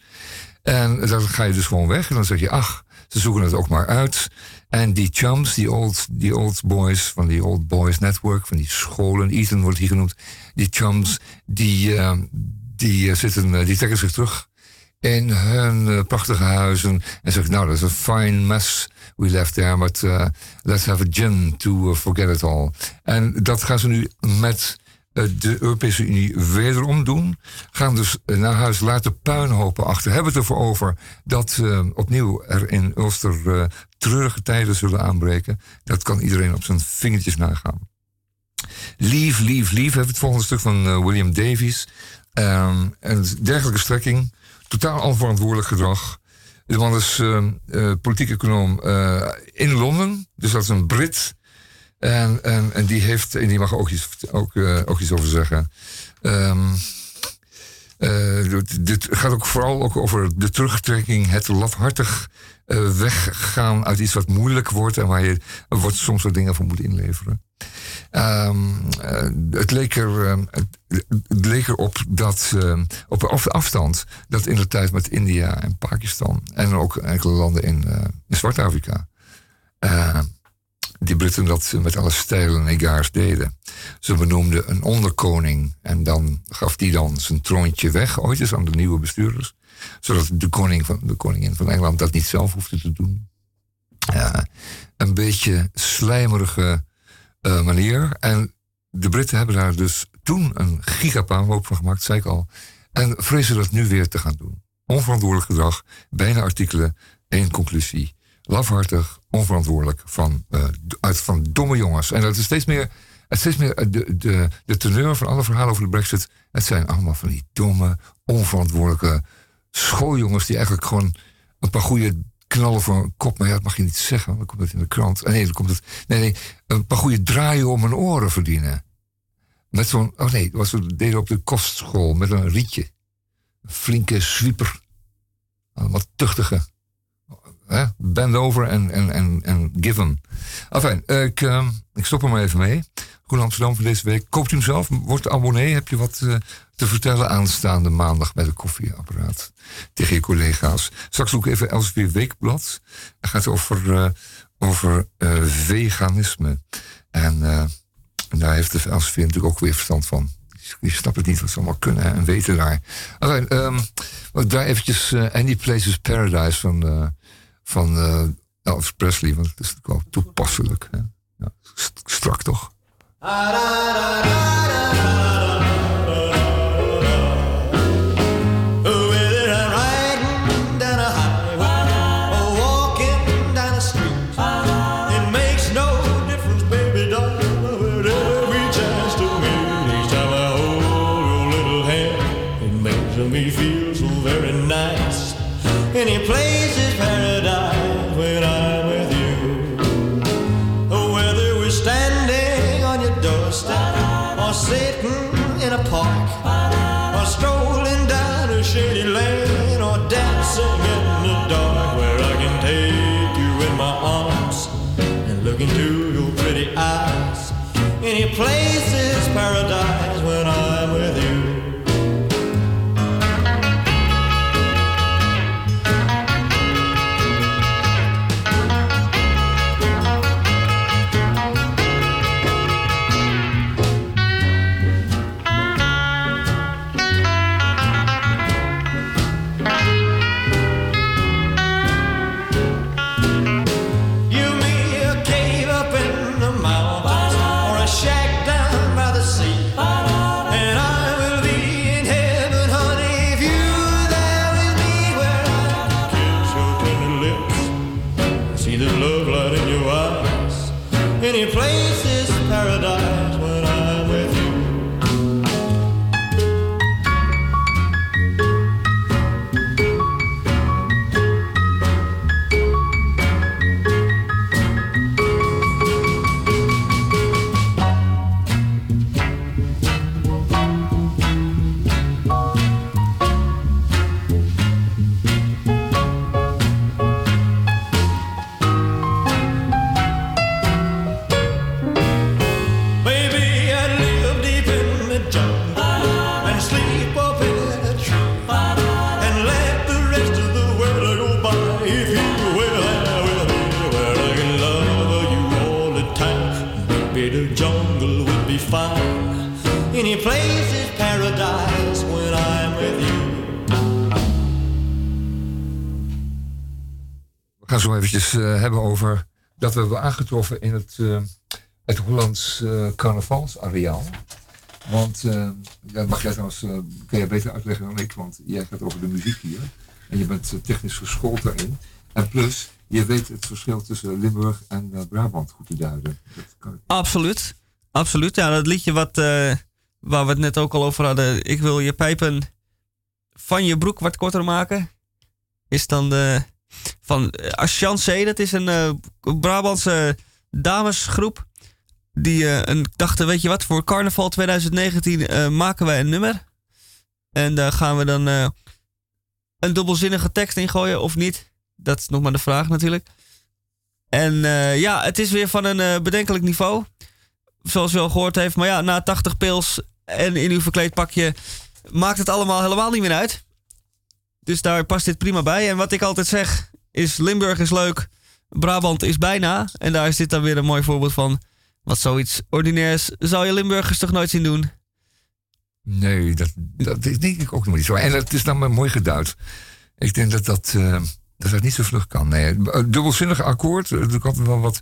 En dan ga je dus gewoon weg en dan zeg je, ach, ze zoeken het ook maar uit. En die chums, die old, die old boys van die Old Boys Network, van die scholen, Ethan wordt hier genoemd, die chums, die, eh, die, eh, zitten, eh, die trekken zich terug in hun prachtige huizen en zeggen, nou, dat is een fine mess we left there, but eh, let's have a gin to forget it all. En dat gaan ze nu met de Europese Unie wederom doen. Gaan dus eh, naar huis, laten puinhopen achter. Hebben het ervoor over dat eh, opnieuw er in Ulster eh, treurige tijden zullen aanbreken. Dat kan iedereen op zijn vingertjes nagaan. Leave, leave, leave. Heeft het volgende stuk van eh, William Davies. Ehm, een dergelijke strekking. Totaal onverantwoordelijk gedrag. De man is eh, eh, politiek econoom eh, in Londen. Dus dat is een Brit. En, en, die heeft, en die mag ook iets, ook, eh, ook iets over zeggen. Eh, dit- gaat ook vooral ook over de terugtrekking, het lafhartig eh, weggaan uit iets wat moeilijk wordt en waar je wordt soms wat dingen voor moet inleveren. Ehm, eh, het, leek er, eh, het, leek erop dat op af- afstand dat in de tijd met India en Pakistan en ook enkele landen in, in Zwart-Afrika die Britten dat met alle stijlen en egaars deden. Ze benoemden een onderkoning en dan gaf die dan zijn troontje weg, ooit eens aan de nieuwe bestuurders. Zodat de, koning van, de koningin van Engeland dat niet zelf hoefde te doen. Een beetje slijmerige eh, manier. En de Britten hebben daar dus toen een gigapuinhoop van gemaakt, zei ik al. En vrezen dat nu weer te gaan doen. Onverantwoordelijk gedrag, bijna artikelen, één conclusie. Lafhartig, onverantwoordelijk van, eh, uit van domme jongens. En dat is steeds meer, het steeds meer eh, de, de, de teneur van alle verhalen over de brexit. Het zijn allemaal van die domme, onverantwoordelijke schooljongens die eigenlijk gewoon een paar goede knallen voor een kop. Maar ja, dat mag je niet zeggen, dan komt het in de krant. Nee, dan komt het, nee, een paar goede draaien om hun oren verdienen. Met zo'n, oh nee, dat was dat deden op de kostschool met een rietje. Een flinke zwieper. Wat tuchtige. Hè? Bend over en, en, en, en give hem. Enfin, ik, eh, ik stop er maar even mee. Groen Amsterdam voor deze week. Koopt u hem zelf, wordt abonnee. Heb je wat eh, te vertellen aanstaande maandag bij de koffieapparaat. Tegen je collega's. Straks ik even Elsevier Weekblad. Het gaat over, eh, over eh, veganisme. En daar heeft de Elsevier natuurlijk ook weer verstand van. Je snapt het niet wat ze allemaal kunnen en weten daar. Enfin, ehm, ik draai eventjes eh, Any Places Paradise van, van eh, Elvis Presley. Want het is natuurlijk wel toepasselijk. Strak toch? Zo eventjes eh, hebben over dat we hebben aangetroffen in het, eh, het Hollands eh, carnavalsareaal. Want, dat mag jij trouwens, kun jij beter uitleggen dan ik, want jij gaat over de muziek hier. En je bent technisch geschoold daarin. En plus, je weet het verschil tussen Limburg en Brabant goed te duiden. Absoluut. Absoluut. Ja, dat liedje wat, waar we het net ook al over hadden. Ik wil je pijpen van je broek wat korter maken. Is dan de, van eh, Aschancé. Dat is een eh, Brabantse damesgroep. Die eh, een, dachten, weet je wat, voor carnaval 2019 eh, maken wij een nummer. En daar gaan we dan eh, een dubbelzinnige tekst in gooien of niet. Dat is nog maar de vraag natuurlijk. En eh, ja, het is weer van een eh, bedenkelijk niveau. Zoals u al gehoord heeft. Maar ja, na 80 pils en in uw verkleed pakje maakt het allemaal helemaal niet meer uit. Dus daar past dit prima bij. En wat ik altijd zeg is Limburg is leuk, Brabant is bijna. En daar is dit dan weer een mooi voorbeeld van. Wat zoiets ordinairs zou je Limburgers toch nooit zien doen? Nee, dat, dat denk ik ook nog niet zo. En het is dan maar mooi geduid. Ik denk dat dat, eh, dat, dat niet zo vlug kan. Nee, een dubbelzinnig akkoord. Er komt wel wat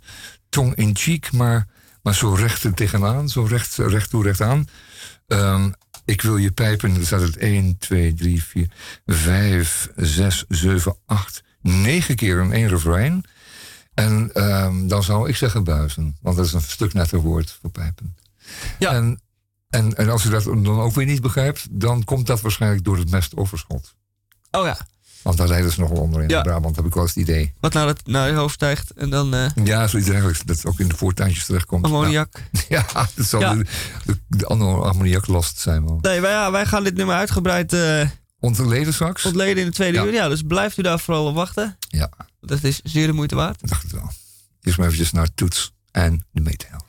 tong in cheek, maar, maar zo recht er tegenaan. Zo recht, recht toe, recht aan. Ehm, ik wil je pijpen. Er staat het 1, 2, 3, 4, 5, 6, 7, 8, 9 keer in één refrein. En ehm, dan zou ik zeggen buizen. Want dat is een stuk netter woord voor pijpen. Ja. En, en, en als u dat dan ook weer niet begrijpt, dan komt dat waarschijnlijk door het mestoverschot. Oh ja, Want daar rijden ze nog wel onder in Ja. Brabant, heb ik wel eens het idee. wat naar, het, naar je hoofd stijgt en dan eh Ja, zoiets dergelijks. Dat ook in de voortuintjes terechtkomt. ammoniak. Ja, dat zal Ja. de, de, de andere ammoniaklast zijn wel. Nee, wij, ja, wij gaan dit nummer uitgebreid eh Ontleden straks? ontleden in de tweede Ja. uur. Ja, dus blijft u daar vooral op wachten. Ja, Dat is zeer de moeite waard. dacht het wel. Eerst maar eventjes naar Toets en de.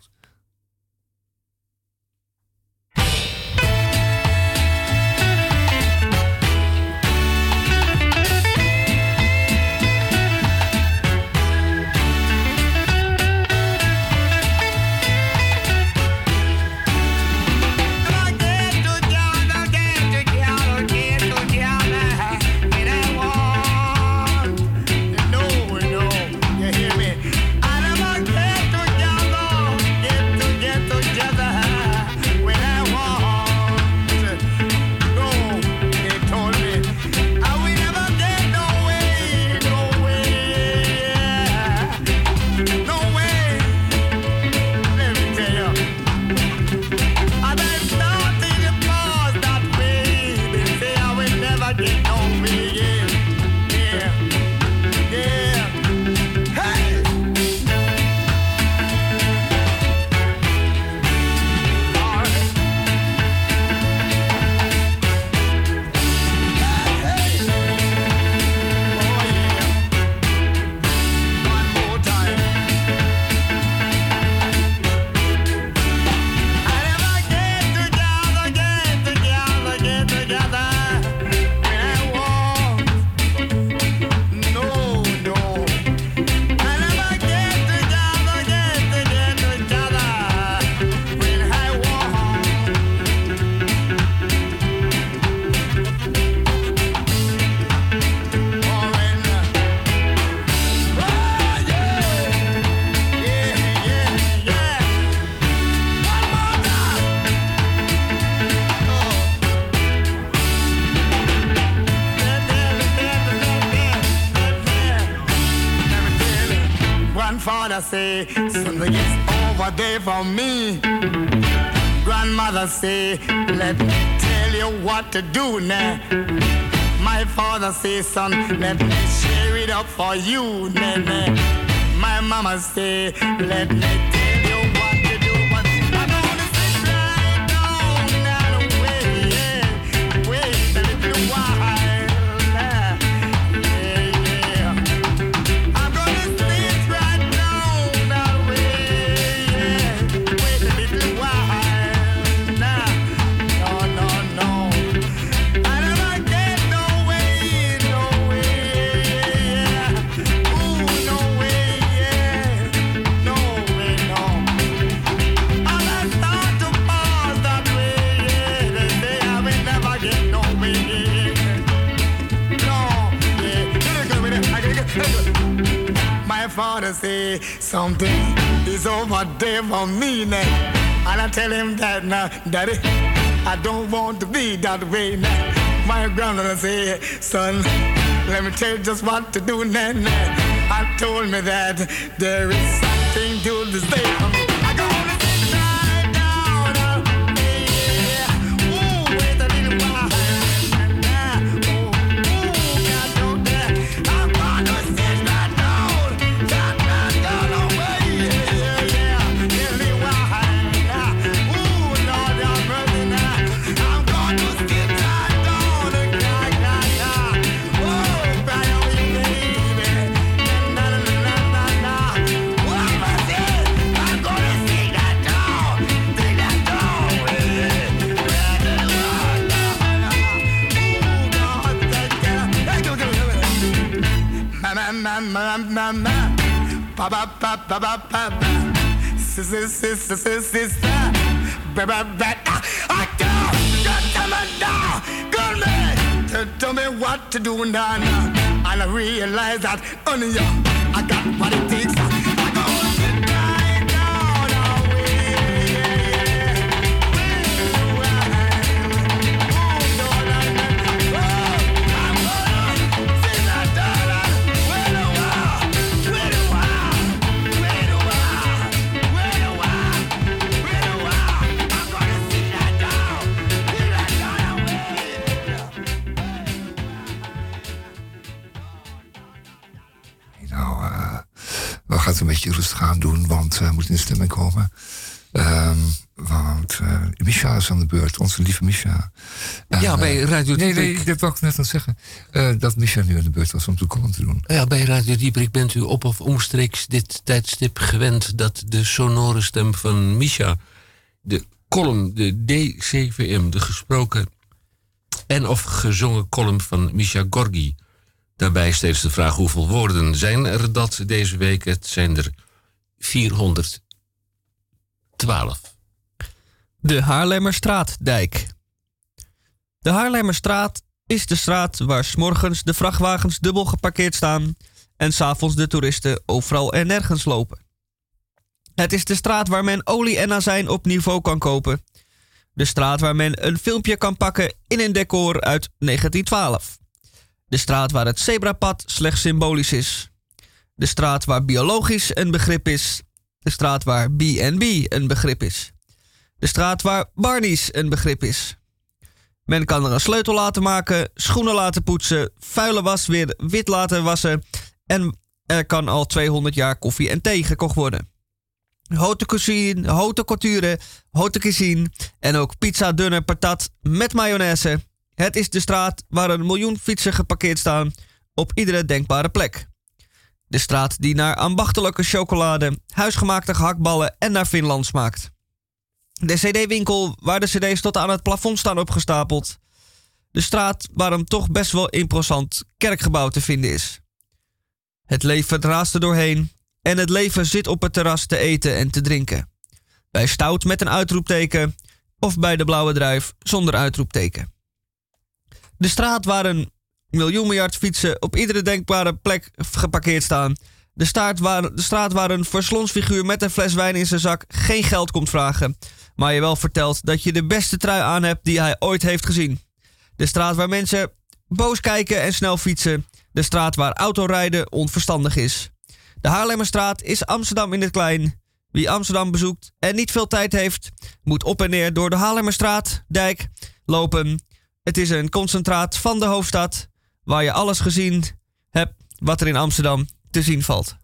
Grandmother say, let me tell you what to do now. My father say, son, let me share it up for you, nene. My mama say, let me Father say something is over there for me now. And I tell him that now, daddy, I don't want to be that way now. My grandmother say, son, let me tell you just what to do now. now. I told me that there is something to this day tell me what to do now and I realize that only you I got what it takes het een beetje rustig aan doen, want we moeten in stemming komen. Ehm, want eh Misha is aan de beurt, onze lieve Misha. En, Ja, eh, bij Radio Nee, Dieprik. nee, dat wou ik net aan het zeggen. Eh, dat Misha nu aan de beurt was om de column te doen. Ja, bij Radio Dieprik bent u op of omstreeks dit tijdstip gewend dat de sonore stem van Misha, de column, de D7M, de gesproken en of gezongen column van Misha Gorgi. Daarbij steeds de vraag hoeveel woorden zijn er dat deze week? Het zijn er 412. De Haarlemmerstraatdijk. De Haarlemmerstraat is de straat waar s'morgens de vrachtwagens dubbel geparkeerd staan en s'avonds de toeristen overal en nergens lopen. Het is de straat waar men olie en azijn op niveau kan kopen. De straat waar men een filmpje kan pakken in een decor uit 1912. De straat waar het zebrapad slechts symbolisch is. De straat waar biologisch een begrip is. De straat waar B&B een begrip is. De straat waar Barney's een begrip is. Men kan er een sleutel laten maken, schoenen laten poetsen, vuile was weer wit laten wassen en er kan al 200 jaar koffie en thee gekocht worden. Haute cuisine, couture, haute cuisine en ook pizza dunne patat met mayonaise. Het is de straat waar een miljoen fietsen geparkeerd staan op iedere denkbare plek. De straat die naar ambachtelijke chocolade, huisgemaakte gehaktballen en naar Finland smaakt. De CD-winkel waar de CD's tot aan het plafond staan opgestapeld. De straat waar een toch best wel imposant kerkgebouw te vinden is. Het leven raast er doorheen en het leven zit op het terras te eten en te drinken. Bij stout met een uitroepteken of bij de blauwe druif zonder uitroepteken. De straat waar een miljoen miljard fietsen op iedere denkbare plek geparkeerd staan. De, staart waar, de straat waar een verslonsfiguur met een fles wijn in zijn zak geen geld komt vragen. Maar je wel vertelt dat je de beste trui aan hebt die hij ooit heeft gezien. De straat waar mensen boos kijken en snel fietsen. De straat waar autorijden onverstandig is. De Haarlemmerstraat is Amsterdam in het klein. Wie Amsterdam bezoekt en niet veel tijd heeft, moet op en neer door de Haarlemmerstraat, dijk, lopen. Het is een concentraat van de hoofdstad waar je alles gezien hebt wat er in Amsterdam te zien valt.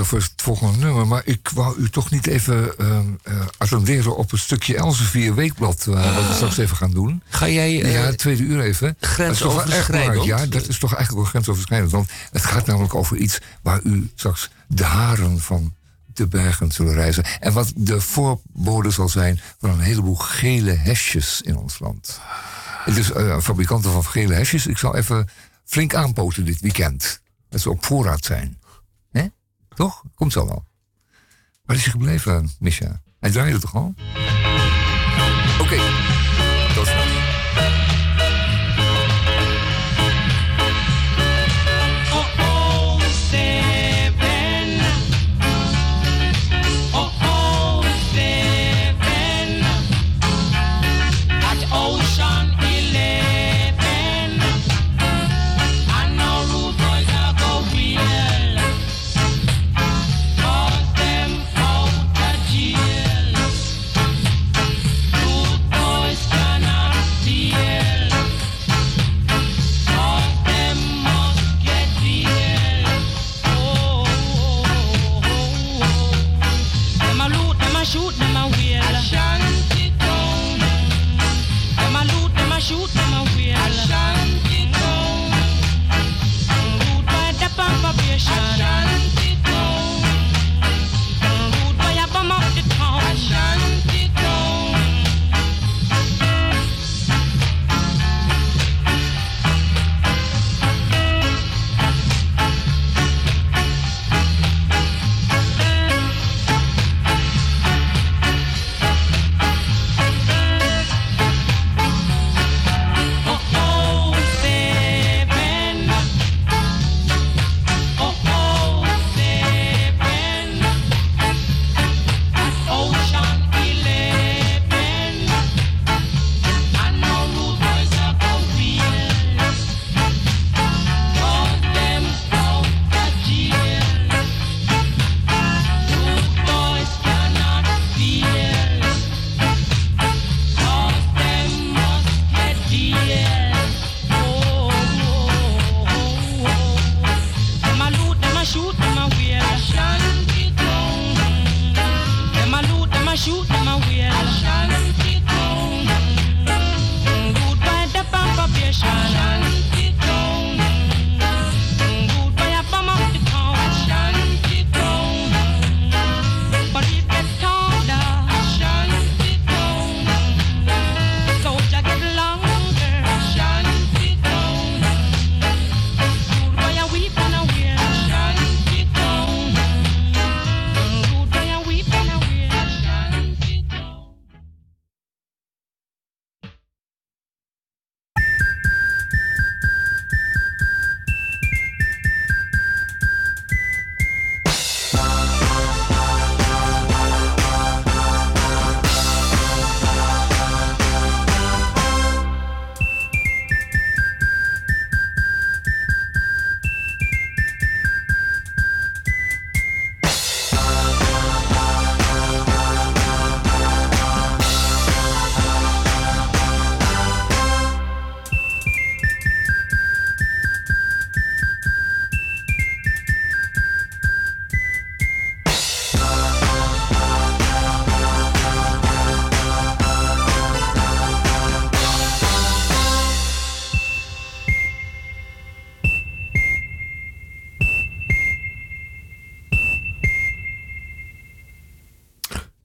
over het volgende nummer. Maar ik wou u toch niet even ehm, eh, attenderen op een stukje Elsevier Weekblad. Uh, wat we straks even gaan doen. Ga jij... ja, eh, tweede uur even. Grensoverschrijdend. Ja, dat is toch eigenlijk wel grensoverschrijdend. Want het gaat namelijk over iets waar u straks de haren van de bergen zullen reizen. En wat de voorbode zal zijn van een heleboel gele hesjes in ons land. Dus fabrikanten van gele hesjes, ik zal even flink aanpoten dit weekend. Dat ze op voorraad zijn. Toch? Komt zo wel. Waar is hij gebleven, Misha? Hij draaide toch al? Oké.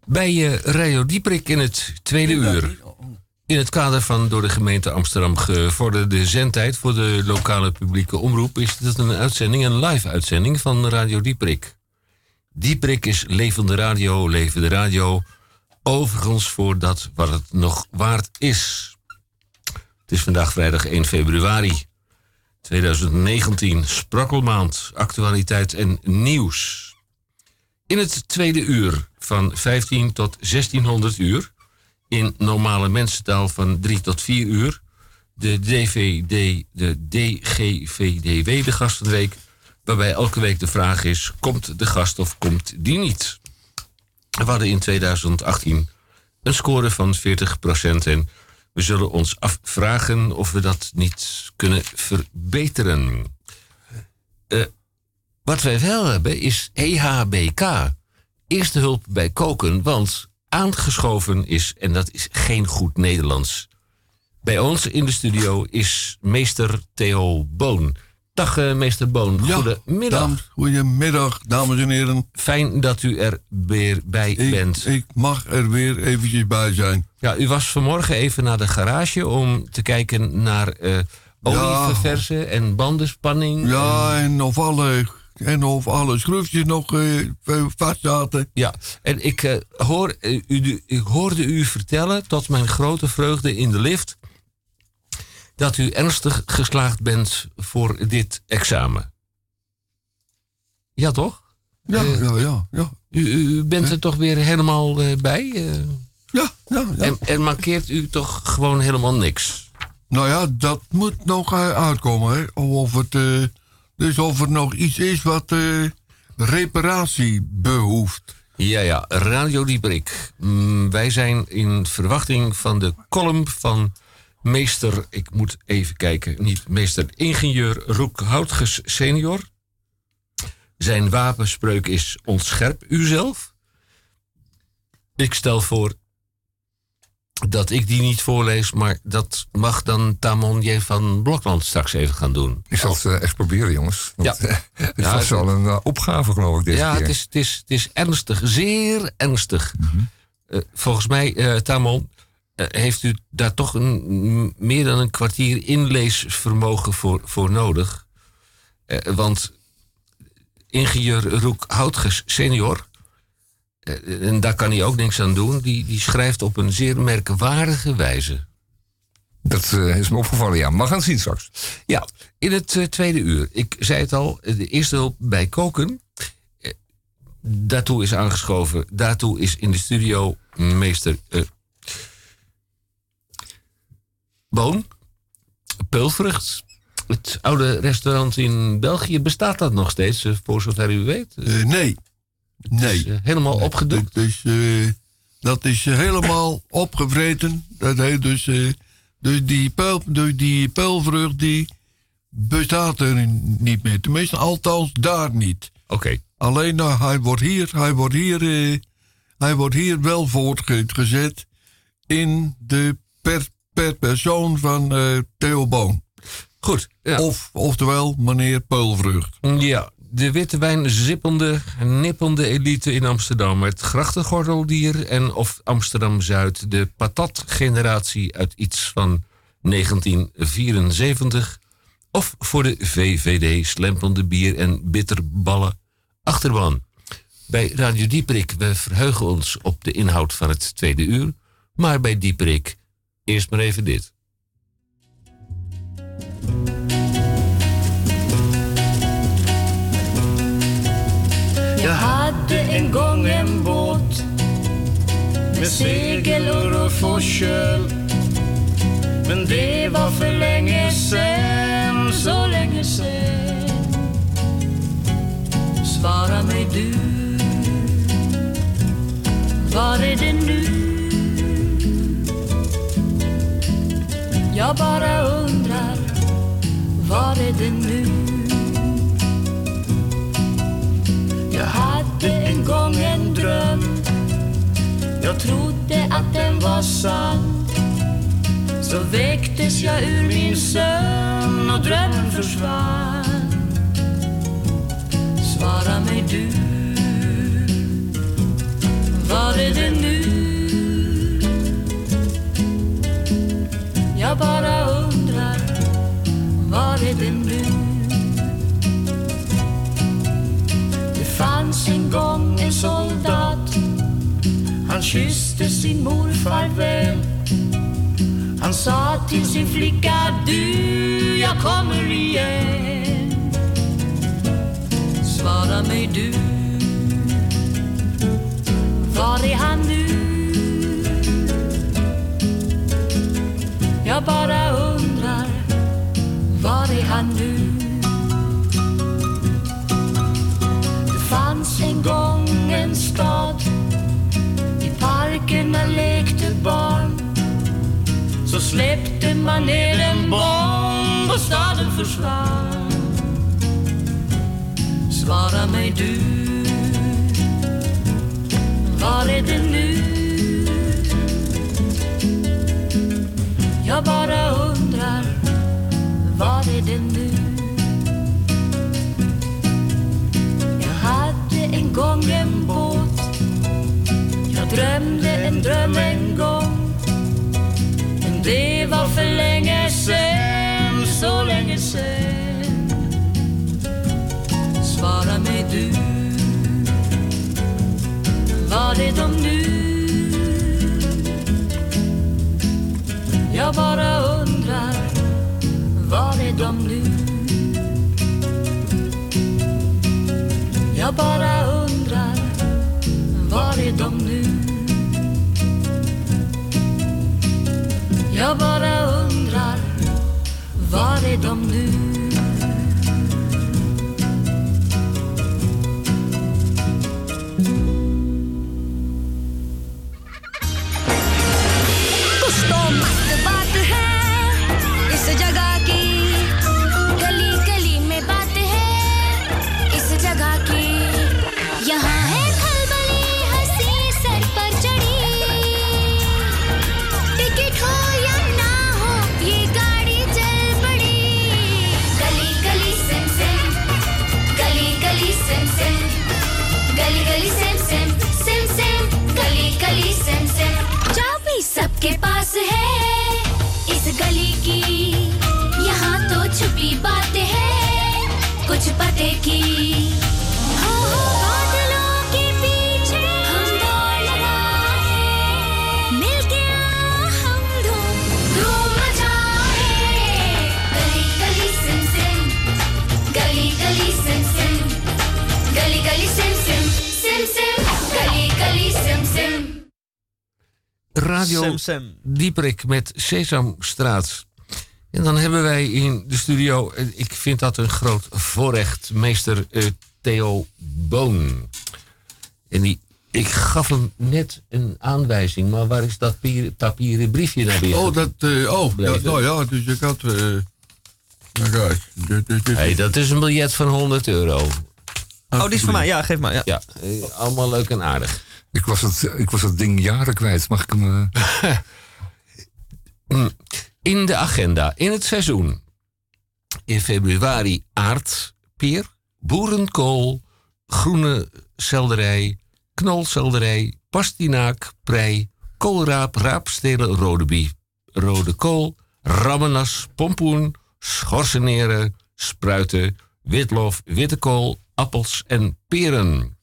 Bij eh, Radio Dieprik in het tweede uur. In het kader van door de gemeente Amsterdam gevorderde zendtijd voor de lokale publieke omroep is dit een uitzending, een live uitzending van Radio Dieprik. Dieprik is levende radio, levende radio. Overigens voor dat wat het nog waard is. Het is vandaag vrijdag 1 februari 2019, sprakkelmaand, actualiteit en nieuws. In het tweede uur van 15 tot 1600 uur, in normale mensentaal van 3 tot 4 uur, de DVD, de DGVDW, de gastenweek, waarbij elke week de vraag is: komt de gast of komt die niet? We hadden in 2018 een score van 40% en we zullen ons afvragen of we dat niet kunnen verbeteren. Eh, wat wij wel hebben is EHBK. Eerste hulp bij koken, want aangeschoven is, en dat is geen goed Nederlands. Bij ons in de studio is meester Theo Boon. Dag eh, meester Boon, goedemiddag. Dames, goedemiddag, dames en heren. Fijn dat u er weer bij Ik, bent. ik mag er weer eventjes bij zijn. Ja, u was vanmorgen even naar de garage om te kijken naar olieverversen en bandenspanning. Ja, en of alle, en of alle schroefjes nog eh, vast zaten. Ja, en ik, eh, hoor, eh, u, ik hoorde u vertellen, tot mijn grote vreugde in de lift, dat u ernstig geslaagd bent voor dit examen. Ja, toch? Ja, ja, ja, ja. U, u bent er toch weer helemaal bij? Ja, ja, ja. En, en mankeert u toch gewoon helemaal niks? Nou ja, dat moet nog uitkomen. Hè. Of het, dus of er nog iets is wat eh, reparatie behoeft. Ja, ja, Radio Dieprik. Mm, wij zijn in verwachting van de column van meester, ik moet even kijken, niet meester ingenieur Roek Houtges senior. Zijn wapenspreuk is ontscherp uzelf. Ik stel voor dat ik die niet voorlees, maar dat mag dan Tamon J. van Blokland straks even gaan doen. Ik zal het eh, echt proberen, jongens. Want, Ja. eh, het Ja, was wel een eh, opgave, geloof ik, deze ja, keer. het is, het, is, het is ernstig, zeer ernstig. Eh, volgens mij, Tamon, heeft u daar toch een, meer dan een kwartier inleesvermogen voor, voor nodig. Want ingenieur Roek Houtges senior, en daar kan hij ook niks aan doen, die, die schrijft op een zeer merkwaardige wijze. Dat eh, is me opgevallen, ja. Maar gaan het zien straks. Ja, in het eh, tweede uur. Ik zei het al, eh, de eerste hulp bij koken. Eh, daartoe is aangeschoven. Daartoe is in de studio meester eh, Boon. Peulvrucht. Het oude restaurant in België, bestaat dat nog steeds, eh, voor zover u weet? Eh, nee, nee. Is, eh, helemaal opgedoekt? Dat is, eh, dat is eh, helemaal opgevreten. Dat heet dus, dus, die peul, dus die peulvrucht die bestaat er niet meer. Tenminste, althans daar niet. Oké. Alleen nou, hij wordt hier, hij wordt hier, eh, hij wordt hier wel voortgezet in de per, per persoon van eh Theo Boon. Goed. Ja. Of, oftewel, meneer Peulvrucht. Ja, de witte wijn zippende, nippende elite in Amsterdam. Het grachtengordeldier en of Amsterdam-Zuid. De patatgeneratie uit iets van 1974. Of voor de VVD slempende bier en bitterballen achterban. Bij Radio Dieperik, we verheugen ons op de inhoud van het tweede uur. Maar bij Dieperik, eerst maar even dit. Jag hade en gång en båt med segel och ruff och köl. Men det var för länge sen, så länge sen. Svara mig du, var är det nu? Jag bara undrar, var är det nu? Jag hade en gång en dröm Jag trodde att den var sann Så väcktes jag ur min sömn och drömmen försvann Svara mig du Var är det nu? Jag bara undrar Var är det nu? fanns en gång en soldat Han kysste sin mor farväl Han sa till sin flicka Du, jag kommer igen Svara mig du Var är han nu? Jag bara undrar Var är han nu? Fanns en gång en stad I parkerna lekte barn Så släppte man ner en bomb och staden försvann Svara mig du Var är det nu? Jag bara undrar Var är det nu? Gång en båt Jag drömde en dröm en gång Men det var för länge sen, så länge sen Svara mig du Var är de nu? Jag bara undrar Var är de nu? Jag bara undrar, var är de nu? Jag bara undrar, var är de nu? Met Sesamstraat. En dan hebben wij in de studio, eh, ik vind dat een groot voorrecht, meester eh, Theo Boon. En die, ik gaf hem net een aanwijzing, maar waar is dat pier- papieren briefje nou weer? Oh, dat, eh, oh, nou ja, dus ik had... eh nou kijk, dit, dit, dit- Hey, dat is een biljet van 100 euro. Oh, die is van mij. Ja, geef maar. Ja. Ja, allemaal leuk en aardig. Ik was, het, ik was het ding jaren kwijt. Mag ik hem... In de agenda, in het seizoen. In februari aardpeer, boerenkool, groene selderij, knolselderij, pastinaak, prei, koolraap, raapstelen, rode bief, rode kool, rammenas, pompoen, schorseneren, spruiten, witlof, witte kool, appels en peren.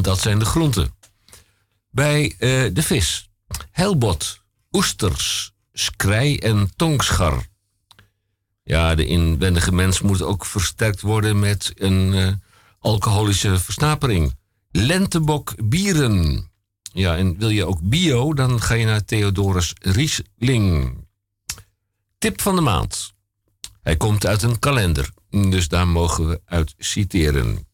Dat zijn de groenten. Bij eh, de vis. Helbot, oesters, skrij en tongschar. Ja, de inwendige mens moet ook versterkt worden met een eh, alcoholische versnapering. Lentebok bieren. Ja, en wil je ook bio, dan ga je naar Theodorus Riesling. Tip van de maand. Hij komt uit een kalender, dus daar mogen we uit citeren.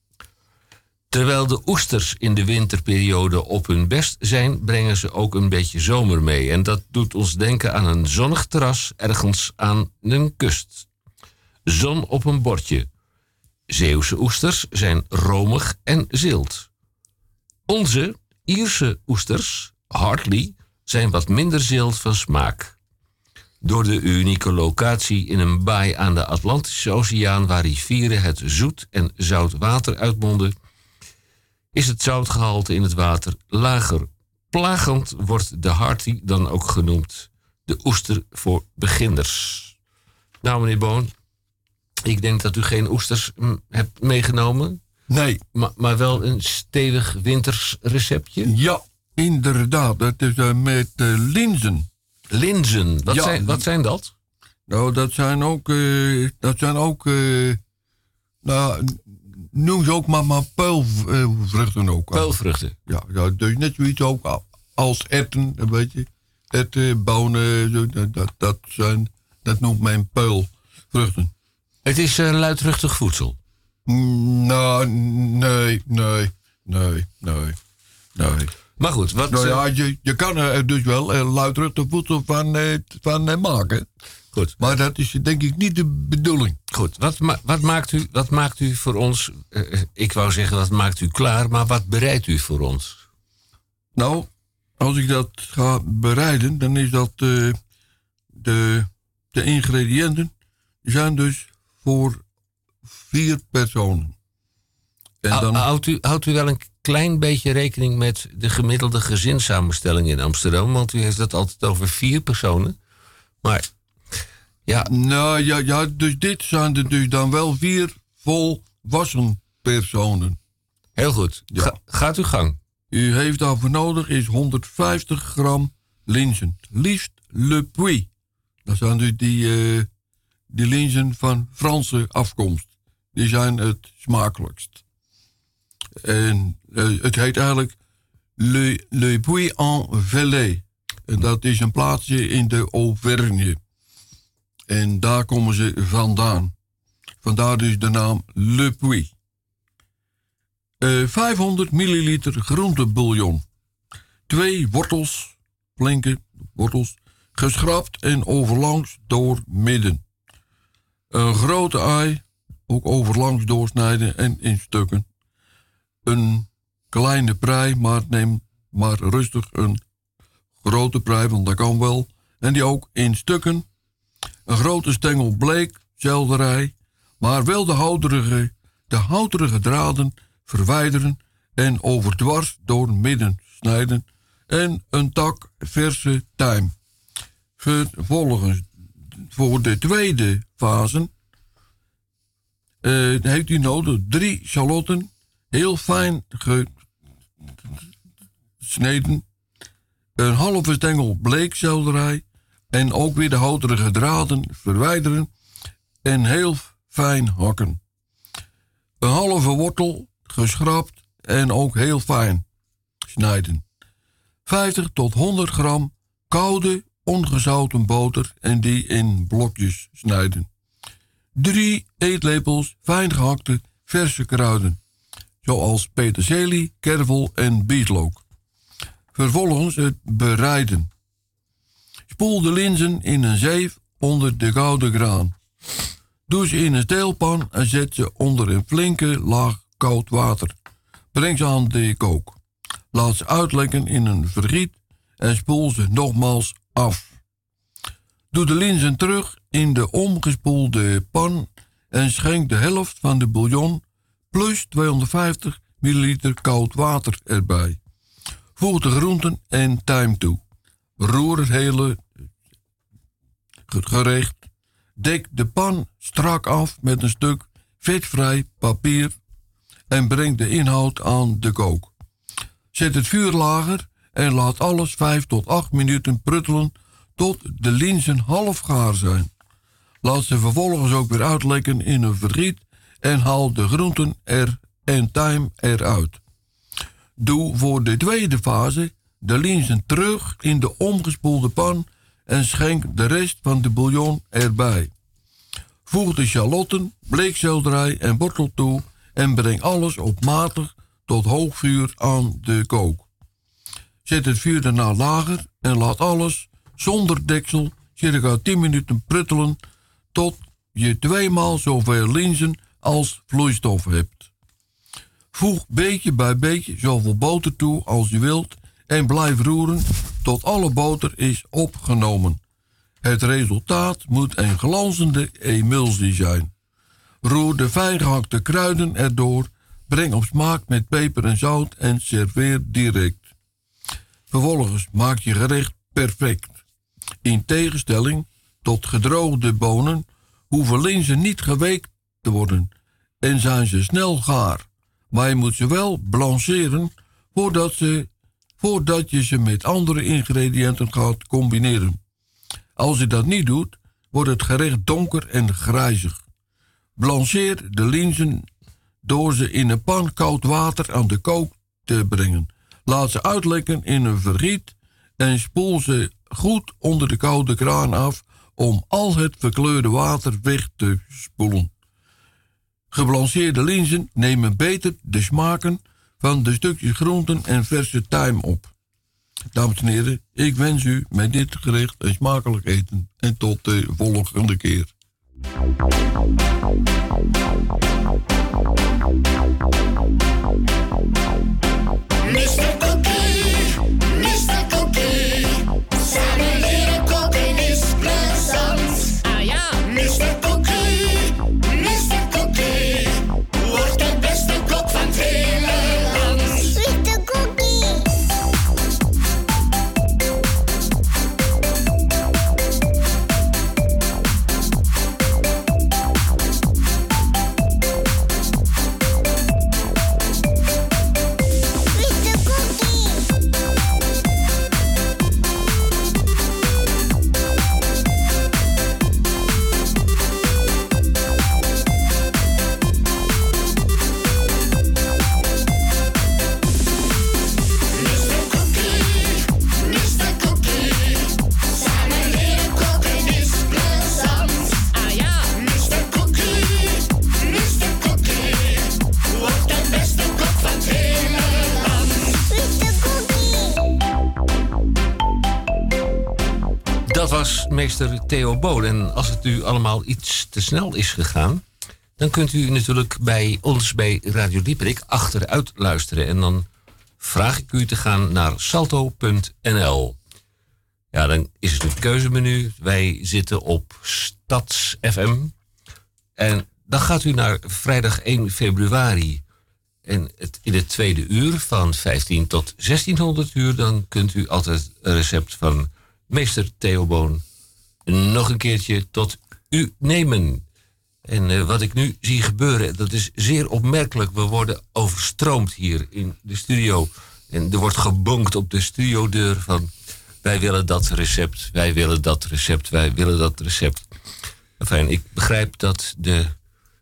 Terwijl de oesters in de winterperiode op hun best zijn, brengen ze ook een beetje zomer mee. En dat doet ons denken aan een zonnig terras ergens aan een kust. Zon op een bordje. Zeeuwse oesters zijn romig en zilt. Onze Ierse oesters, Hartley, zijn wat minder zilt van smaak. Door de unieke locatie in een baai aan de Atlantische Oceaan waar rivieren het zoet en zout water uitmonden, is het zoutgehalte in het water lager. Plagend wordt de Harty dan ook genoemd. De oester voor beginners. Nou, meneer Boon, ik denk dat u geen oesters mm, hebt meegenomen. Nee. Maar, maar wel een stevig winters receptje. Ja, inderdaad. Dat is eh, met eh, linzen. Linzen, wat, Ja. zijn, wat zijn dat? Nou, dat zijn ook... eh, dat zijn ook... nou, noem ze ook maar, maar peulvruchten ook. Peulvruchten? Ja, ja, dus net zoiets ook als erten, een beetje. Erten, bonen, dat, dat, zijn... Dat noemt men peulvruchten. Het is eh, luidruchtig voedsel. Mm, Nou, nee, nee, nee, nee, nee. Maar goed, wat... Nou ja, eh, je, je kan er dus wel uh, luidruchtig voedsel van, eh, van maken. Goed. Maar dat is denk ik niet de bedoeling. Goed, wat, ma- wat, maakt u, wat maakt u voor ons... eh, ik wou zeggen, wat maakt u klaar, maar wat bereidt u voor ons? Nou, als ik dat ga bereiden, dan is dat eh, de, de ingrediënten zijn dus voor vier personen. En dan, houdt, u, houdt u wel een klein beetje rekening met de gemiddelde gezinssamenstelling in Amsterdam? Want u heeft het altijd over vier personen. Maar ja, nou ja, ja, dus dit zijn er dus dan wel vier volwassen personen. heel goed. Ja. Ga- gaat uw gang. U heeft daarvoor nodig is 150 gram linzen. Liefst Le Puy. Dat zijn dus die, eh, die linzen van Franse afkomst. Die zijn het smakelijkst. En eh, het heet eigenlijk Le, Le Puy en Velay. En dat is een plaatsje in de Auvergne. En daar komen ze vandaan. Vandaar dus de naam Le Puy. Eh, 500 milliliter groentebouillon. Twee wortels, flinke wortels, geschrapt en overlangs door midden. Een grote ei, ook overlangs doorsnijden en in stukken. Een kleine prei, maar neem maar rustig een grote prei, want dat kan wel. En die ook in stukken. Een grote stengel bleek, selderij, maar wel de houterige, de houterige draden verwijderen en overdwars door midden snijden en een tak verse tijm. Vervolgens voor de tweede fase eh, heeft u nodig drie shallotten, heel fijn gesneden, een halve stengel bleekselderij en ook weer de houterige draden verwijderen en heel fijn hakken. Een halve wortel geschrapt en ook heel fijn snijden. 50 tot 100 gram koude ongezouten boter en die in blokjes snijden. 3 eetlepels fijn gehakte verse kruiden, zoals peterselie, kervel en bieslook. Vervolgens het bereiden. Spoel de linzen in een zeef onder de gouden graan. Doe ze in een steelpan en zet ze onder een flinke laag koud water. Breng ze aan de kook. Laat ze uitlekken in een vergiet en spoel ze nogmaals af. Doe de linzen terug in de omgespoelde pan en schenk de helft van de bouillon plus 250 ml koud water erbij. Voeg de groenten en tijm toe. Roer het hele gerecht. Dek de pan strak af met een stuk vetvrij papier en breng de inhoud aan de kook. Zet het vuur lager en laat alles 5 tot 8 minuten pruttelen tot de linzen half gaar zijn. Laat ze vervolgens ook weer uitlekken in een vergiet en haal de groenten er en tijm eruit. Doe voor de tweede fase de linzen terug in de omgespoelde pan en schenk de rest van de bouillon erbij. Voeg de shallotten, bleekselderij en wortel toe en breng alles op matig tot hoog vuur aan de kook. Zet het vuur daarna lager en laat alles zonder deksel circa 10 minuten pruttelen tot je tweemaal zoveel linzen als vloeistof hebt. Voeg beetje bij beetje zoveel boter toe als je wilt en blijf roeren tot alle boter is opgenomen. Het resultaat moet een glanzende emulsie zijn. Roer de fijn gehakte kruiden erdoor, breng op smaak met peper en zout en serveer direct. Vervolgens maak je gerecht perfect. In tegenstelling tot gedroogde bonen hoeven linzen niet geweekt te worden en zijn ze snel gaar. Maar je moet ze wel blancheren voordat ze voordat je ze met andere ingrediënten gaat combineren. Als je dat niet doet, wordt het gerecht donker en grijzig. Blancheer de linzen door ze in een pan koud water aan de kook te brengen. Laat ze uitlekken in een vergiet en spoel ze goed onder de koude kraan af om al het verkleurde water weg te spoelen. Geblancheerde linzen nemen beter de smaken van de stukjes groenten en verse tijm op. Dames en heren, ik wens u met dit gerecht een smakelijk eten en tot de volgende keer. Mr. Cookie, Mr. Cookie, samen leren koken is plezant. Ah ja. Mr. Cookie, Dat was meester Theo Boon. En als het u allemaal iets te snel is gegaan... dan kunt u natuurlijk bij ons bij Radio Dieperik achteruit luisteren. En dan vraag ik u te gaan naar salto.nl. Ja, dan is het het keuzemenu. Wij zitten op Stads FM. En dan gaat u naar vrijdag 1 februari. En het, in het tweede uur van 15 tot 1600 uur... dan kunt u altijd een recept van meester Theo Boon... nog een keertje tot u nemen. En eh, wat ik nu zie gebeuren, dat is zeer opmerkelijk. We worden overstroomd hier in de studio. En er wordt gebonkt op de studiodeur van... wij willen dat recept, wij willen dat recept, wij willen dat recept. Enfin, ik begrijp dat de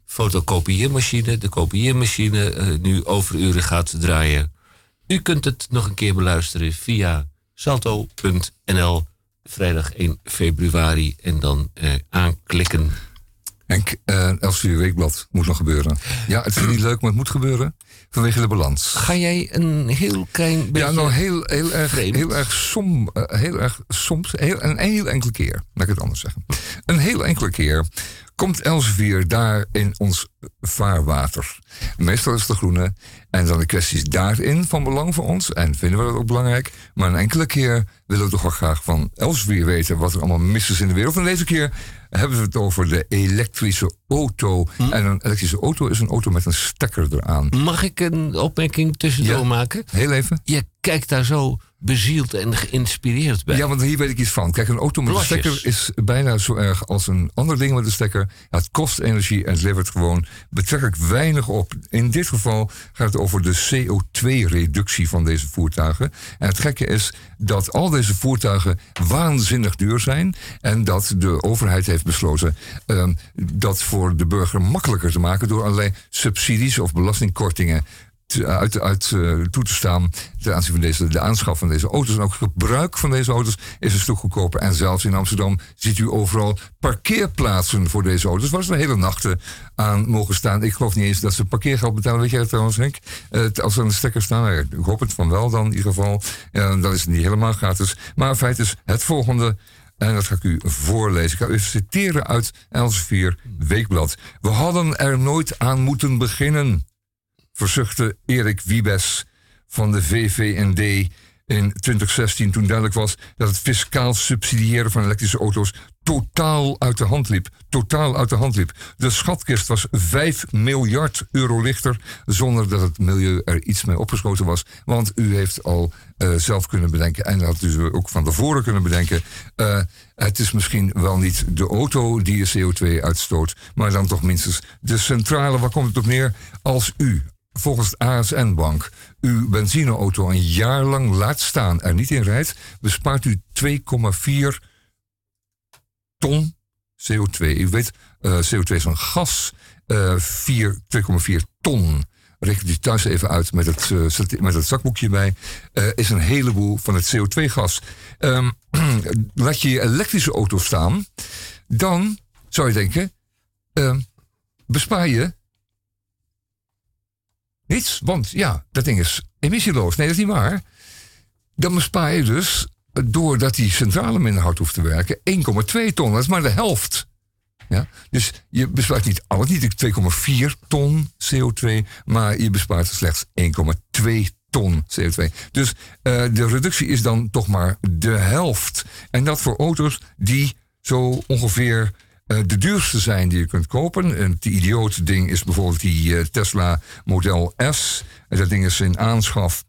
fotokopieermachine, de kopieermachine... eh, nu overuren gaat draaien. U kunt het nog een keer beluisteren via salto.nl... vrijdag 1 februari en dan eh, aanklikken... Henk, uh, Weekblad moet nog gebeuren. Ja, het is niet leuk, maar het moet gebeuren. Vanwege de balans. Ga jij een heel klein beetje... Ja, nou heel, heel, erg, vreemd? heel erg som, eh, heel erg soms, heel, een heel enkele keer, laat ik het anders zeggen. Een heel enkele keer komt Elsevier daar in ons vaarwater. Meestal is het de groene. En dan de kwesties daarin van belang voor ons. En vinden we dat ook belangrijk. Maar een enkele keer willen we toch wel graag van Elsevier weten wat er allemaal mis is in de wereld. En deze keer hebben we het over de elektrische auto. En een elektrische auto is een auto met een stekker eraan. Mag ik een opmerking tussendoor Ja. maken? Heel even. Je kijkt daar zo bezield en geïnspireerd bij. Ja, want hier weet ik iets van. Kijk, een auto met een stekker is bijna zo erg als een ander ding met een stekker. Ja, het kost energie en het levert gewoon betrekkelijk weinig op. In dit geval gaat het over de CO2-reductie van deze voertuigen. En het gekke is dat al deze voertuigen waanzinnig duur zijn. En dat de overheid heeft besloten ehm, dat voor de burger makkelijker te maken door allerlei subsidies of belastingkortingen te- uit, uit eh, toe te staan ten aanzien van de aanschaf van deze auto's. En ook gebruik van deze auto's is een stuk goedkoper. En zelfs in Amsterdam ziet u overal parkeerplaatsen voor deze auto's. Waar ze de hele nachten aan mogen staan. Ik geloof niet eens dat ze parkeergeld betalen. Weet jij dat trouwens, Henk? Eh, als ze aan de stekker staan. Nou ik hoop het van wel dan in ieder geval. Dan is niet helemaal gratis. Maar in feite is het volgende... En dat ga ik u voorlezen. Ik ga u citeren uit Elsevier Weekblad. We hadden er nooit aan moeten beginnen verzuchtte Erik Wiebes van de VVND in 2016 toen duidelijk was dat het fiscaal subsidiëren van elektrische auto's totaal uit de hand liep. Totaal uit de hand liep. De schatkist was 5 miljard euro lichter zonder dat het milieu er iets mee opgeschoten was. Want u heeft al eh, zelf kunnen bedenken en dat had u ook van tevoren kunnen bedenken. eh, het is misschien wel niet de auto die je CO2 uitstoot, maar dan toch minstens de centrale. Waar komt het op neer? Als u volgens het ASN-bank uw benzineauto een jaar lang laat staan en niet in rijdt, bespaart u 2,4 ton CO2. U weet, eh, CO2 is een gas, eh 4 2,4 ton. Reken u thuis even uit met het, eh, met het zakboekje bij. eh, is een heleboel van het CO2-gas. Ehm, laat je je elektrische auto staan, dan zou je denken, ehm, bespaar je niets. Want ja, dat ding is emissieloos. Nee, dat is niet waar. Dan bespaar je dus, eh, doordat die centrale minder hard hoeft te werken, 1,2 ton. Dat is maar de helft. Ja? Dus je bespaart niet alles, niet de 2,4 ton CO2, maar je bespaart slechts 1,2 ton CO2. Dus eh, de reductie is dan toch maar de helft. En dat voor auto's die zo ongeveer eh, de duurste zijn die je kunt kopen. En het idioot ding is bijvoorbeeld die eh, Tesla Model S. Dat ding is in aanschaf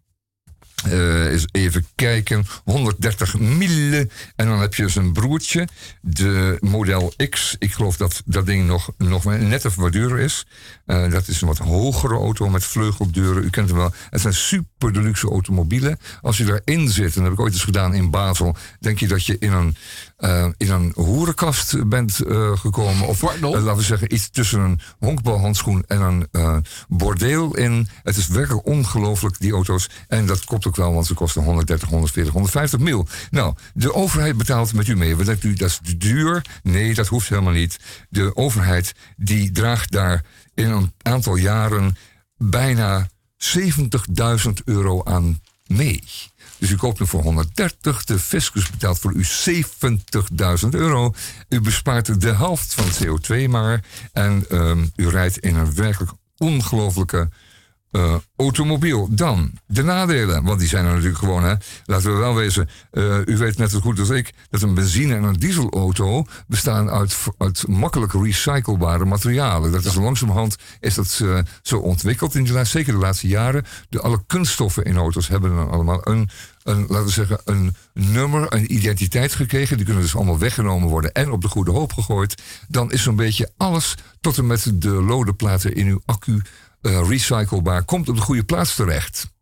eh eens even kijken. 130 mille. En dan heb je zijn broertje, de Model X. Ik geloof dat dat ding nog, nog net even wat duurder is. Dat is een wat hogere auto met vleugeldeuren. U kent hem wel. Het zijn super deluxe automobielen. Als je erin zit, en dat heb ik ooit eens gedaan in Basel, denk je dat je in een, eh, in een hoerenkast bent eh, gekomen. Of eh, laten we zeggen, iets tussen een honkbalhandschoen en een bordeel in. Het is werkelijk ongelooflijk, die auto's. En dat klopt ook wel, want ze kosten 130, 140, 150 mil. Nou, de overheid betaalt met u mee. Wat denkt u, dat is duur? Nee, dat hoeft helemaal niet. De overheid die draagt daar in een aantal jaren bijna 70.000 euro aan mee. Dus u koopt hem voor 130, de fiscus betaalt voor u 70.000 euro. U bespaart de helft van het CO2 maar. En ehm, u rijdt in een werkelijk ongelooflijke eh, automobiel. Dan de nadelen, want die zijn er natuurlijk gewoon. Hè. Laten we wel wezen, eh, u weet net zo goed als ik... dat een benzine- en een dieselauto bestaan uit, uit makkelijk recyclebare materialen. Dat is langzamerhand is dat, eh, zo ontwikkeld in de laatste, zeker de laatste jaren. De, alle kunststoffen in auto's hebben dan allemaal een, een, laten we zeggen, een nummer, een identiteit gekregen. Die kunnen dus allemaal weggenomen worden en op de goede hoop gegooid. Dan is zo'n beetje alles tot en met de lodenplaten in uw accu recyclebaar, komt op de goede plaats terecht.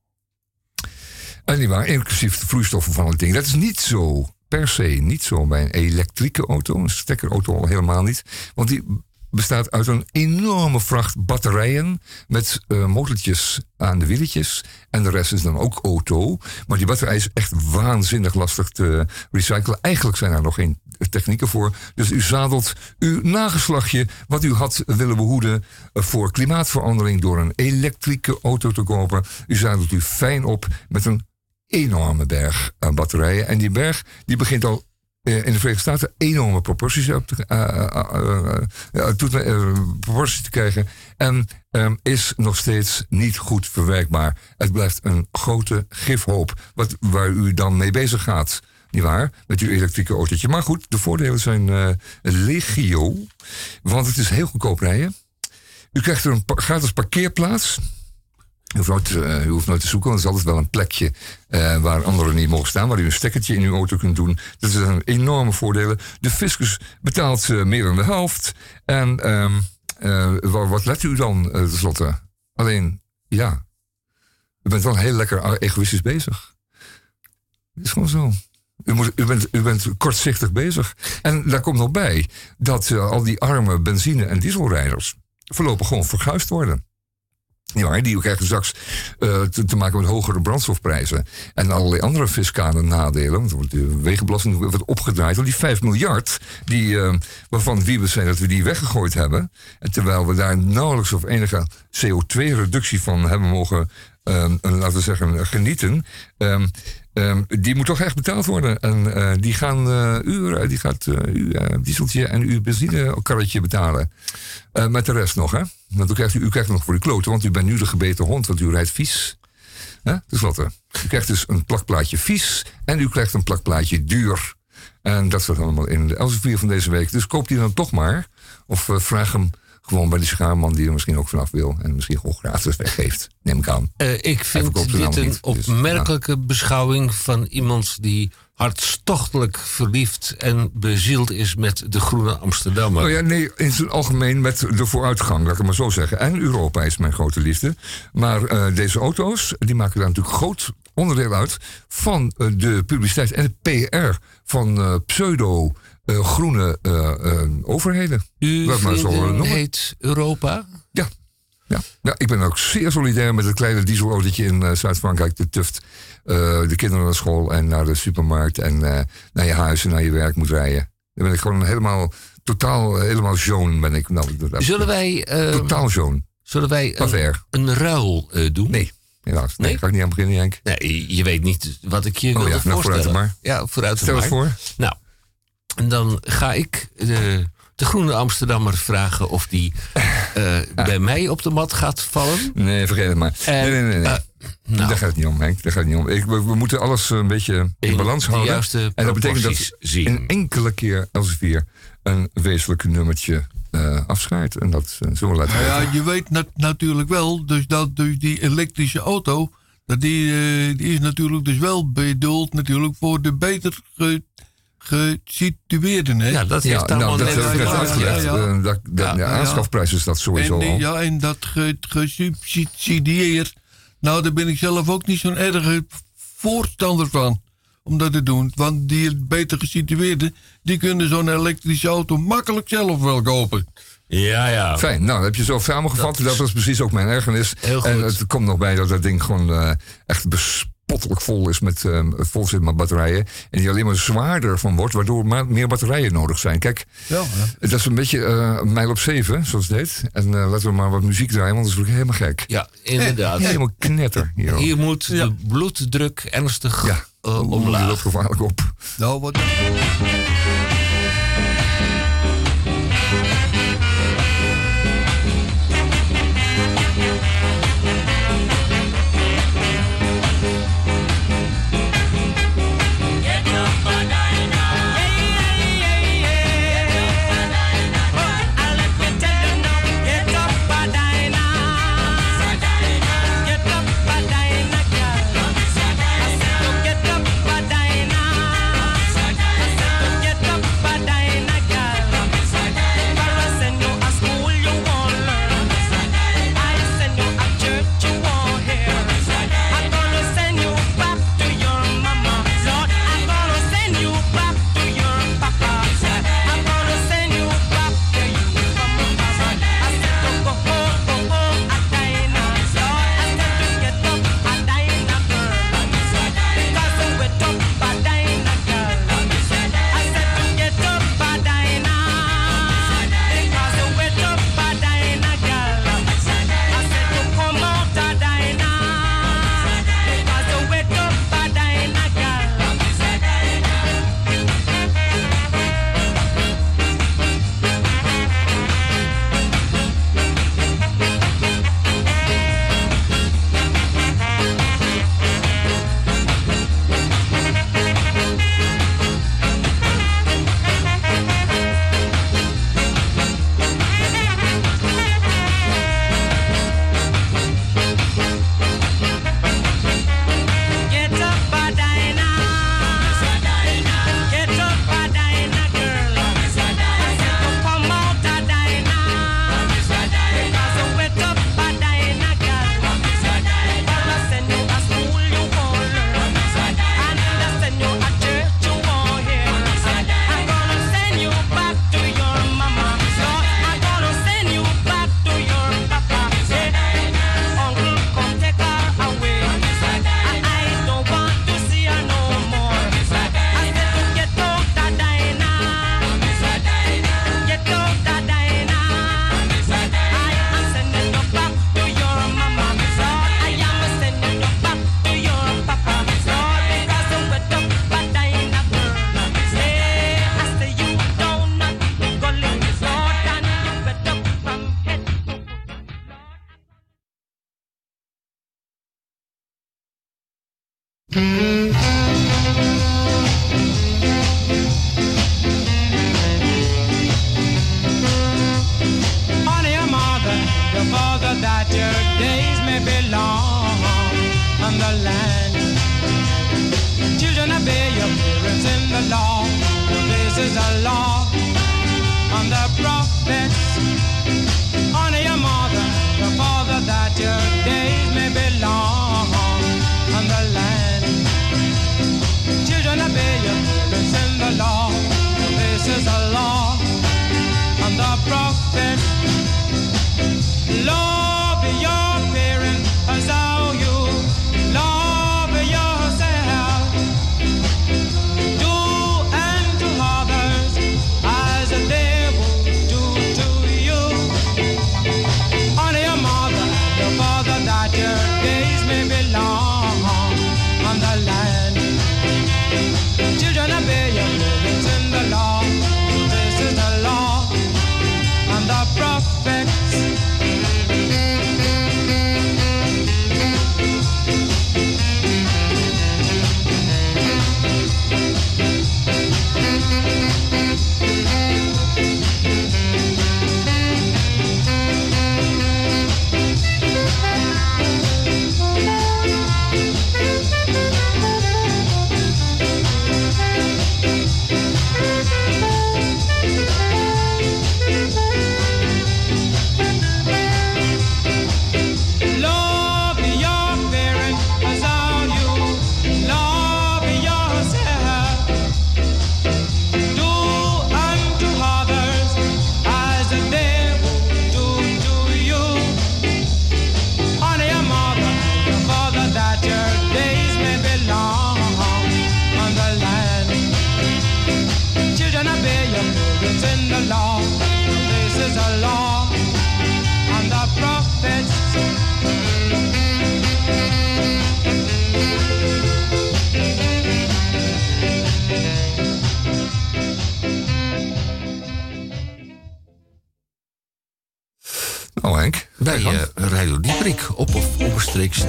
En die waren inclusief de vloeistoffen van het ding. Dat is niet zo, per se niet zo bij een elektrieke auto. Een stekkerauto al helemaal niet. Want die bestaat uit een enorme vracht batterijen met eh, motortjes aan de wieltjes. En de rest is dan ook auto. Maar die batterij is echt waanzinnig lastig te recyclen. Eigenlijk zijn er nog geen technieken voor. Dus u zadelt uw nageslachtje wat u had willen behoeden eh, voor klimaatverandering door een elektrische auto te kopen. U zadelt u fijn op met een enorme berg aan batterijen. En die berg die begint al eh, in de Verenigde Staten enorme proporties, op te, eh, eh, eh, eh, eh, te krijgen. En ehm, is nog steeds niet goed verwerkbaar. Het blijft een grote gifhoop wat, waar u dan mee bezig gaat. Niet waar? Met uw elektrische autootje. Maar goed, de voordelen zijn eh, legio. Want het is heel goedkoop rijden. U krijgt er een gratis parkeerplaats. U hoeft, nooit, eh, hoeft nooit te zoeken, want er is altijd wel een plekje eh, waar anderen niet mogen staan, waar u een stekkertje in uw auto kunt doen. Dat zijn enorme voordelen. De fiscus betaalt meer dan de helft. En ehm, eh, wa- wat let u dan tenslotte? Alleen, ja, u bent wel heel lekker egoïstisch bezig. Het is gewoon zo. U, bent, kortzichtig bezig. En daar komt nog bij dat eh, al die arme benzine- en dieselrijders voorlopig gewoon verguisd worden. Ja, die krijgen straks eh, te, maken met hogere brandstofprijzen. En allerlei andere fiscale nadelen. Want de wegenbelasting wordt opgedraaid. Want die 5 miljard, die, eh, waarvan Wiebes zei dat we die weggegooid hebben. En terwijl we daar nauwelijks of enige CO2-reductie van hebben mogen, eh, laten zeggen, genieten. Ehm, die moet toch echt betaald worden. En eh, die, gaan, eh, u, die gaat eh, uw eh, dieseltje en uw benzinekarretje betalen. Eh, met de rest nog, hè? Want u krijgt, u krijgt nog voor uw kloten, want u bent nu de gebeten hond, want u rijdt vies. Hè? Ten slotte. U krijgt dus een plakplaatje vies en u krijgt een plakplaatje duur. En dat staat allemaal in de Elsevier van deze week. Dus koop die dan toch maar. Of eh, vraag hem gewoon bij die schaarman die er misschien ook vanaf wil. En misschien gewoon gratis weggeeft. Neem ik aan. Eh, ik vind dit een dus, opmerkelijke beschouwing van iemand die hartstochtelijk verliefd en bezield is met de Groene Amsterdammer. Oh ja, nee, in zijn algemeen met de vooruitgang, laat ik het maar zo zeggen. En Europa is mijn grote liefde. Maar eh, deze auto's, die maken daar natuurlijk groot onderdeel uit van eh, de publiciteit en de PR van eh, pseudo eh, groene eh, eh, overheden. Uw Laat maar zo vriendin noemen. heet Europa? Ja. Ja. ja, ik ben ook zeer solidair met het kleine dieselautootje in Zuid-Frankrijk, de Tuft. de kinderen naar school en naar de supermarkt en naar je huis en naar je werk moet rijden. Dan ben ik gewoon helemaal, totaal, helemaal jaune ben ik. Nou, Zullen wij... Totaal jaune. Zullen wij een, een ruil doen? Nee, helaas. Nee, Nee? ga ik niet aan beginnen, Henk. Nee, je weet niet wat ik je Oh wilde ja, nou, voorstellen. vooruit maar. Ja, vooruit Stel het maar. voor. Nou, en dan ga ik de, de Groene Amsterdammer vragen of die eh, bij mij op de mat gaat vallen. Nee, vergeet het maar. En, nee, nee, nee. nee. eh, nou. Daar gaat het niet om, Henk. Daar gaat het niet om. Ik, we, we moeten alles een beetje in, In balans de houden. juiste en dat betekent dat zien. een enkele keer Elsevier een wezenlijk nummertje eh afscheidt. En dat eh, zullen we laten Nou ja, je weet nat- natuurlijk wel, dus dat dus die elektrische auto, dat die, eh, die is natuurlijk dus wel bedoeld natuurlijk voor de beter gesitueerden. Hè? Ja, dat Ja, heeft allemaal nou, dat net heb ik net ja, uitgelegd. ja, ja. Eh, dat, dat, Ja, de ja. aanschafprijs is dat sowieso en, die- al. ja, en dat ge, gesubsidieerd, nou daar ben ik zelf ook niet zo'n erge voorstander van. Om dat te doen. Want die beter gesitueerden, die kunnen zo'n elektrische auto makkelijk zelf wel kopen. Ja, ja. Fijn, nou, dat heb je zo samengevat. Dat, was precies ook mijn ergernis. Heel goed. En het komt nog bij dat dat ding gewoon eh, echt bespottelijk vol is met, eh, vol zit met batterijen. En die alleen maar zwaarder van wordt, waardoor maar meer batterijen nodig zijn. Kijk, Ja, dat is een beetje eh, een mijl op zeven, zoals het heet. En eh, laten we maar wat muziek draaien, want dat is natuurlijk helemaal gek. Ja, inderdaad. Helemaal knetter hier. moet de bloeddruk ernstig Ja. eh, omlaag. loopt gevaarlijk op. Nou, wat...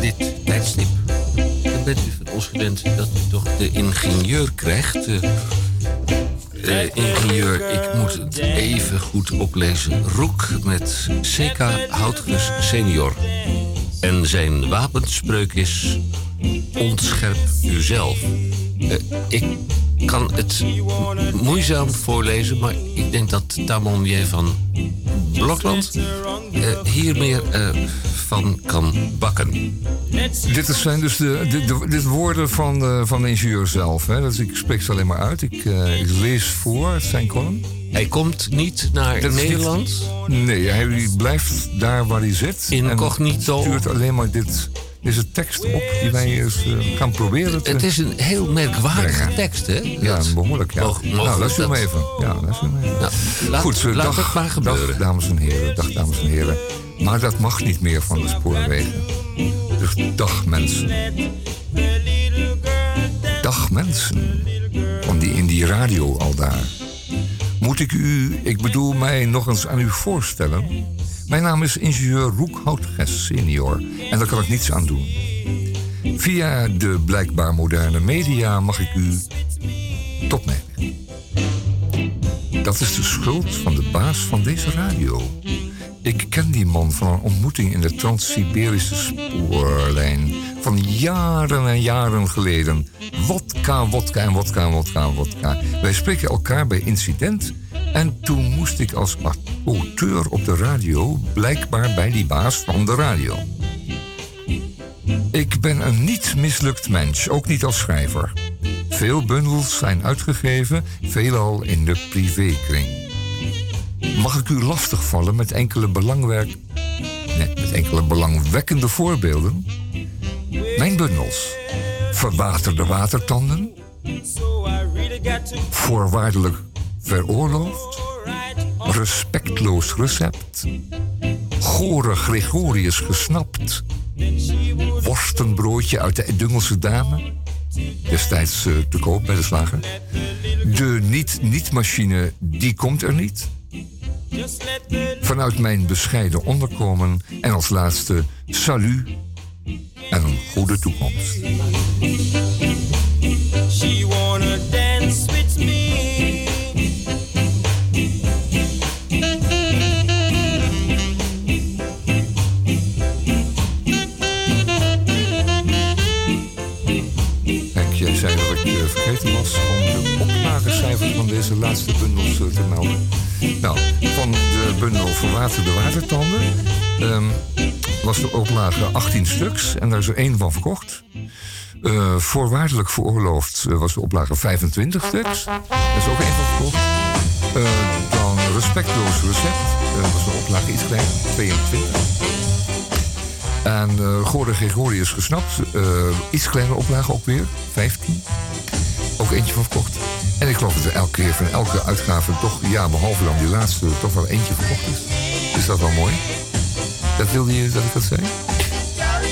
dit tijdstip. Dan bent u van ons gewend dat u toch de ingenieur krijgt. Eh, eh, ingenieur, ik moet het even goed oplezen. Roek met CK Houtges senior. En zijn wapenspreuk is... Ontscherp uzelf. Eh, ik kan het moeizaam voorlezen, maar ik denk dat Tamonier van Blokland eh, hier meer eh, van kan bakken. Dit zijn dus de, de, de, dit woorden van de, van de ingenieur zelf. Hè? Dus ik spreek ze alleen maar uit. Ik, eh, ik lees voor zijn column. Hij komt niet naar Dat is niet- Nederland. Nee, hij blijft daar waar hij zit. Incognito. En stuurt alleen maar dit, deze tekst op die wij eens eh, gaan proberen te Het is een heel merkwaardige brengen. tekst, hè? Ja, behoorlijk, ja. Mog- mogelijk nou, luister dat- even. Ja, luister maar even. Nou, laat- Goed, eh, laat dag, het maar gebeuren. Dag, dames en heren. Dag, dames en heren. Maar dat mag niet meer van de spoorwegen. Dus dag, mensen. Dag, mensen. Van die, in die radio al daar. Moet ik u, ik bedoel mij nog eens aan u voorstellen? Mijn naam is ingenieur Roek Houtges senior. En daar kan ik niets aan doen. Via de blijkbaar moderne media mag ik u tot mij. Dat is de schuld van de baas van deze radio. Ik ken die man van een ontmoeting in de Trans-Siberische spoorlijn. Van jaren en jaren geleden. Wodka, wodka en wodka en wodka en wodka. Wij spreken elkaar bij incident. En toen moest ik als auteur op de radio... blijkbaar bij die baas van de radio. Ik ben een niet mislukt mens, ook niet als schrijver. Veel bundels zijn uitgegeven, veelal in de privékring. Mag ik u lastigvallen met enkele belangwerk... Nee, met enkele belangwekkende voorbeelden? Mijn bundels. Verwaterde watertanden. Voorwaardelijk veroorloofd. Respectloos recept. Gore Gregorius gesnapt. Worstenbroodje uit de Dungelse Dame. Destijds eh, te koop bij de slager. De niet-niet-machine, die komt er niet. Vanuit mijn bescheiden onderkomen. En als laatste, salut en een goede toekomst. Van deze laatste bundels te melden. Nou, van de bundel Verwaterde Watertanden ehm, was de oplage 18 stuks en daar is er één van verkocht. Eh, voorwaardelijk veroorloofd eh, was de oplage 25 stuks. Daar is ook één van verkocht. Eh, dan Respectloos Recept eh, was de oplage iets kleiner, 22. En Gordon Gregorius gesnapt. iets kleinere oplage ook weer. 15. Ook eentje van verkocht. En ik geloof dat er elke keer van elke uitgave toch, ja, behalve dan die laatste, toch wel eentje verkocht is. Is dat wel mooi? Dat wilde je dat ik dat zei?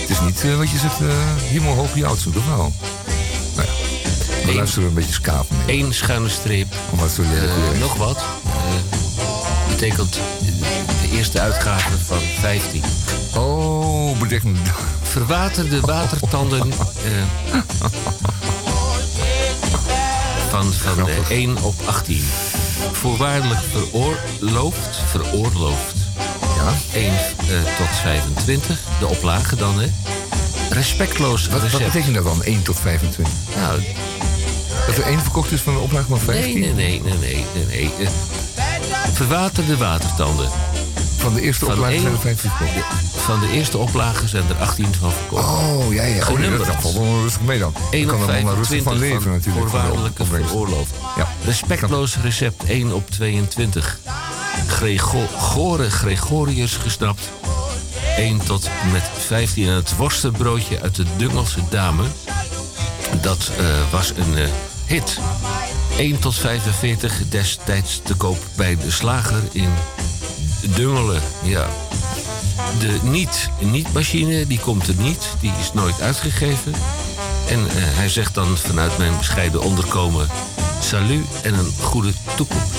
Het is niet eh, wat je zegt, eh hemelhoog je oudste, toch wel? Nou ja, we Eén- luisteren een beetje skaap mee. Eén schuine streep. Om wat. Eh, nog wat. Eh, betekent de eerste uitgave van 15. Oh, betekent... Verwaterde watertanden. van van de 1 op 18. Voorwaardelijk veroorloofd. Veroorloofd. Ja. 1 eh, tot 25. De oplage dan, hè? Respectloos Wat, betekent dat dan, 1 tot 25? Nou, Dat er één verkocht is van een oplage van 15? nee, nee, nee, nee, nee, nee. nee. Eh, verwaterde watertanden. Van de eerste Van oplage zijn er 15 verkocht. Van de eerste oplage zijn er 18 van verkocht. Oh, ja, ja. Oh, nee, dat valt wel rustig mee dan. 1 Je kan op er wel rustig 25 van leven natuurlijk. van Voorwaardelijke veroorloofd. Ja. Respectloos recept 1 op 22. Grego Gore Gregorius gesnapt. 1 tot met 15. En het worstenbroodje uit de Dungelse Dame. Dat eh, was een eh, hit. 1 tot 45 destijds te koop bij de slager in Dungelen. Ja. De niet, niet-machine, die komt er niet. Die is nooit uitgegeven. En eh, hij zegt dan vanuit mijn bescheiden onderkomen... salut en een goede toekomst.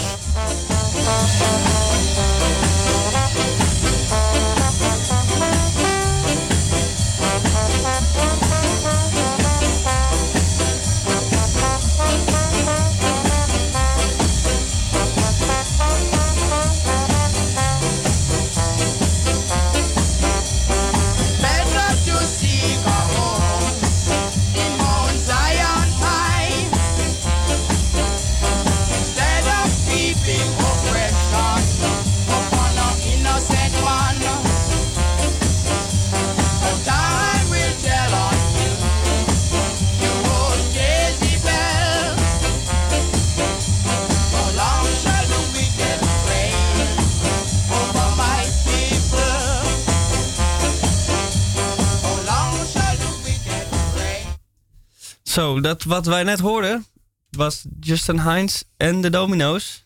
Wat wij net hoorden was Justin Hines en de Domino's.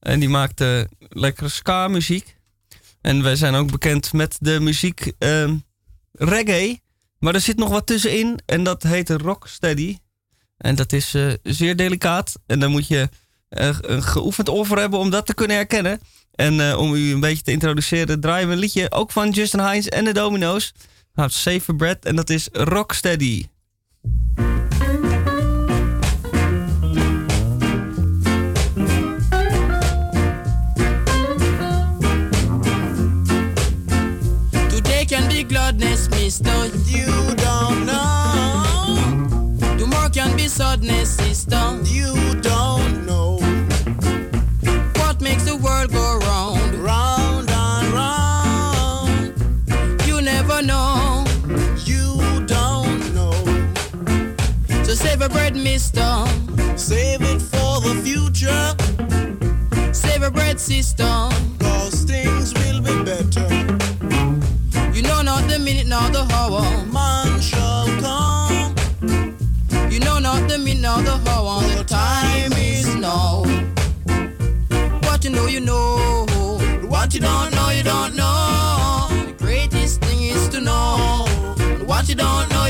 En die maakten lekkere ska-muziek. En wij zijn ook bekend met de muziek ehm, reggae. Maar er zit nog wat tussenin en dat heet rocksteady. En dat is eh, zeer delicaat. En daar moet je eh, een geoefend oor hebben om dat te kunnen herkennen. En eh, om u een beetje te introduceren, draaien we een liedje ook van Justin Hines en de Domino's. Nou, Safer Bread en dat is Rocksteady. Mister. You don't know. Tomorrow can be sadness, sister. You don't know. What makes the world go round? Round and round. You never know. You don't know. So save a bread, mister. Save it for the future. Save a bread, sister. Not the minute nor the hour. Man shall come. You know not the minute nor the hour. The time is now. What you know, you know. What you don't know, you don't know. The greatest thing is to know. What you don't know, you don't know.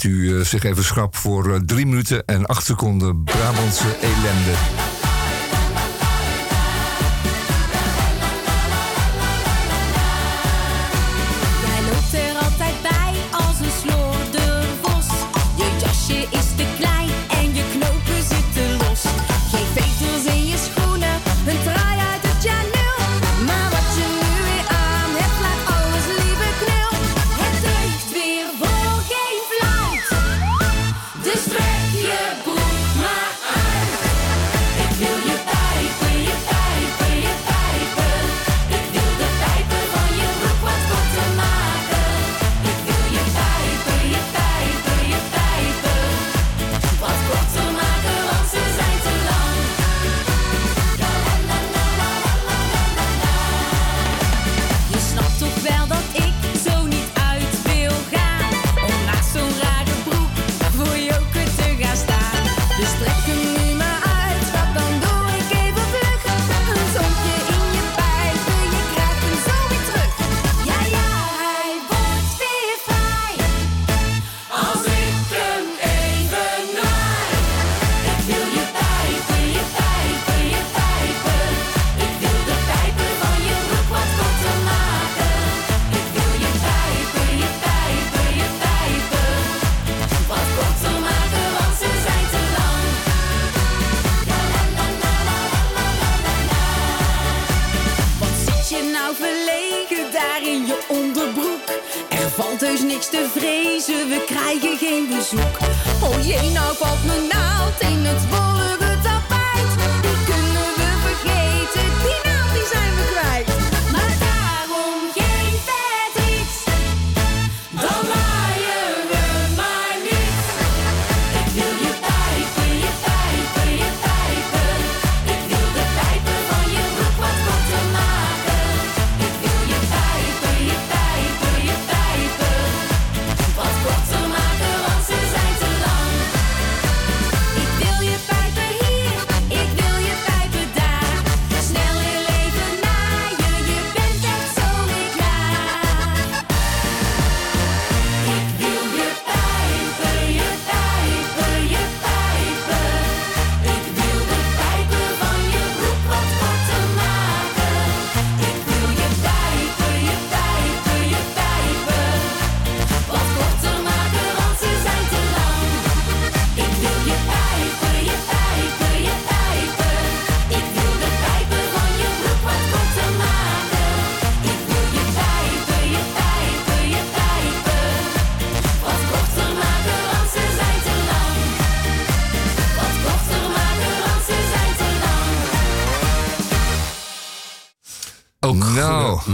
Zet u eh, zich even schrap voor eh, drie minuten en acht seconden Brabantse ellende.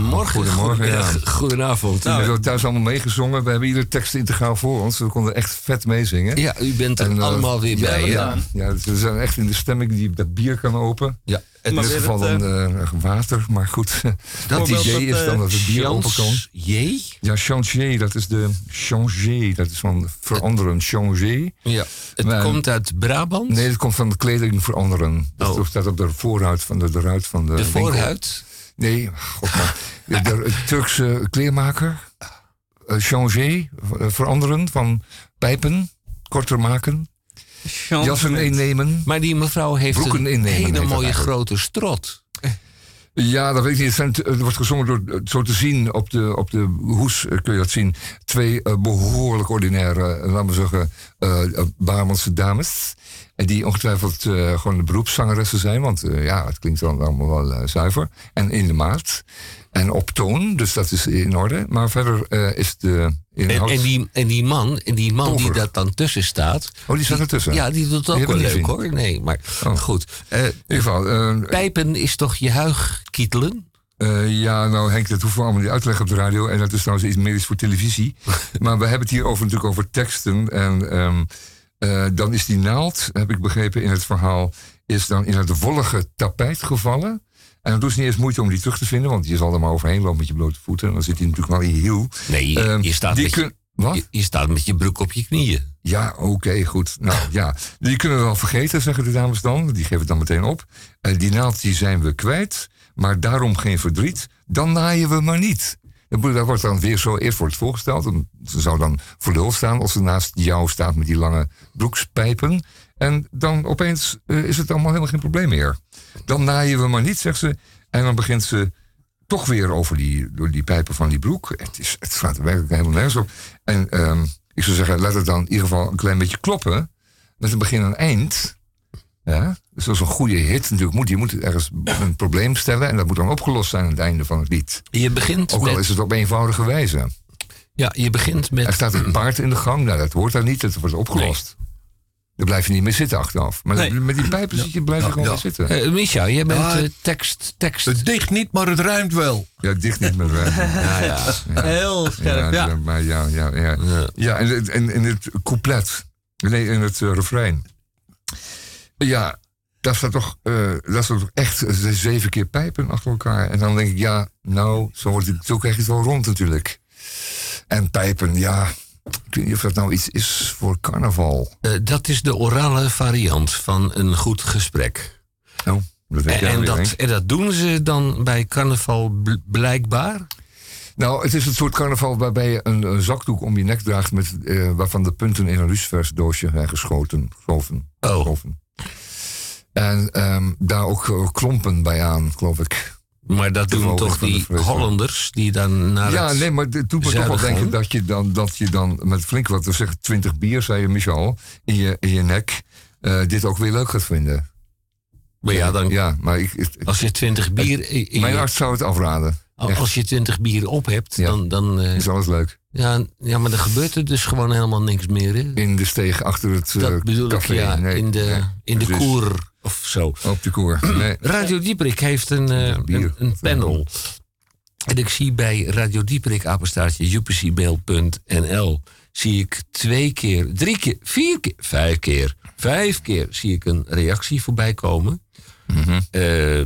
Nou, goedemorgen, ja. goedenavond. Nou, we hebben thuis allemaal meegezongen. We hebben iedere tekst integraal voor ons. We konden echt vet meezingen. Ja, u bent er En, eh, allemaal weer bij. Ja, ja, dus we zijn echt in de stemming die dat bier kan open. Ja, In dit geval het, dan eh, water, maar goed. Dat idee dat, is dan eh, dat het bier open kan. J? Ja, changer, dat is de changer. Dat is van veranderen, changer. Ja. Het Maar- komt uit Brabant. Nee, dat komt van de kleding veranderen. Dat Oh. staat op de voorhuid van de, de ruit van de de winkel. voorhuid. Nee, god. De, de Turkse kleermaker. eh, changer, eh, veranderen van pijpen, korter maken. Jassen innemen. Maar die mevrouw heeft Broeken een hele mooie grote strot. Ja, dat weet ik niet. Het, zijn, het wordt gezongen door, eh, zo te zien, op de, op de hoes kun je dat zien. Twee eh, behoorlijk ordinaire, laten we zeggen, Brabantse dames. En die ongetwijfeld eh, gewoon de beroepszangeressen zijn. Want ja, het klinkt dan allemaal wel zuiver. En in de maat. En op toon, dus dat is in orde. Maar verder eh, is de En, inhoud... en, die, en die man, en die man die dat dan tussen staat. Oh, die staat ertussen? Ja, die doet Die ook wel leuk hoor. Nee, maar Oh. goed. Eh, in ieder geval... eh, pijpen is toch je huigkietelen? Eh, ja, nou Henk, dat hoeven we allemaal niet uit te leggen op de radio. En dat is trouwens iets meer iets voor televisie. maar we hebben het hier over, natuurlijk over teksten. En ehm, eh, dan is die naald, heb ik begrepen in het verhaal... is dan in het wollige tapijt gevallen. En dan doet ze niet eens moeite om die terug te vinden... want je zal er maar overheen lopen met je blote voeten. En dan zit hij natuurlijk wel in je hiel. Nee, je, Ehm, je staat die kun- Wat? je, je staat met je broek op je knieën. Ja, oké, goed. Nou ja, die kunnen we wel vergeten, zeggen de dames dan. Die geven het dan meteen op. Eh, die naald die zijn we kwijt, maar daarom geen verdriet. Dan naaien we maar niet. Dat Daar wordt dan weer zo eerst wordt voorgesteld. En Ze zou dan voor de staan als ze naast jou staat met die lange broekspijpen. En dan opeens eh, is het allemaal helemaal geen probleem meer. Dan naaien we maar niet, zegt ze. En dan begint ze toch weer over die, door die pijpen van die broek. Het, is, het slaat er werkelijk helemaal nergens op. En ehm, ik zou zeggen, laat het dan in ieder geval een klein beetje kloppen. Met een begin en eind. Ja, dus dat is een goede hit natuurlijk. Moet, je moet ergens een probleem stellen. En dat moet dan opgelost zijn aan het einde van het lied. Je begint Ook al met, is het op eenvoudige wijze. ja, je begint Er met staat een paard in de gang. Nou, dat hoort daar niet. Het wordt opgelost. Daar blijf je niet meer zitten achteraf. Maar Nee. met die pijpen zit je, blijf je Ja, gewoon ja. weer zitten. Eh Micha, jij bent Ja, eh, tekst, tekst. Het dicht niet, maar het ruimt wel. Ja, dicht niet meer. eh, Ja, ja. Heel scherp, ja. ja, maar ja, ja, ja. Ja. Ja, en, het- en, en het couplet. Nee, in het eh, refrein. Ja, dat staat toch, eh, dat staat toch echt zeven keer pijpen achter elkaar. En dan denk ik, ja, nou, zo, wordt het, zo krijg je het wel rond natuurlijk. En pijpen, ja, ik weet niet of dat nou iets is voor carnaval. Eh, dat is de orale variant van een goed gesprek. Nou, dat weet En, dat, en dat doen ze dan bij carnaval bl- blijkbaar? Nou, het is een soort carnaval waarbij je een, een zakdoek om je nek draagt... Met, eh, waarvan de punten in een lucifersdoosje zijn geschoten. Oh. En ehm, daar ook eh, klompen bij aan, geloof ik. Maar dat doen toch die. Hollanders die dan naar ja, nee, maar het doet me toch wel denken dat je, dan, dat je dan met flink wat, we zeggen 20 bier, zei je Michel, in je, in je nek, eh, dit ook weer leuk gaat vinden. Maar ja, dan, Ja, maar ik, ik- als je twintig bier... in- in mijn je- arts zou het afraden. echt. als je twintig bier op hebt, Ja. dan... dan eh, Is alles leuk. ja, ja, maar dan gebeurt er dus gewoon helemaal niks meer. Hè? In de steeg achter het eh, Dat bedoel café. ik, ja. Nee, in de, nee, in de koer of zo. Op de koer. Nee. Radio Dieperik heeft een, eh, een, een panel. En ik zie bij Radio Dieperik, apenstaartje, upcmail.nl, zie ik twee keer, drie keer, vier keer, vijf keer, vijf keer zie ik een reactie voorbij komen. Mhm. Eh,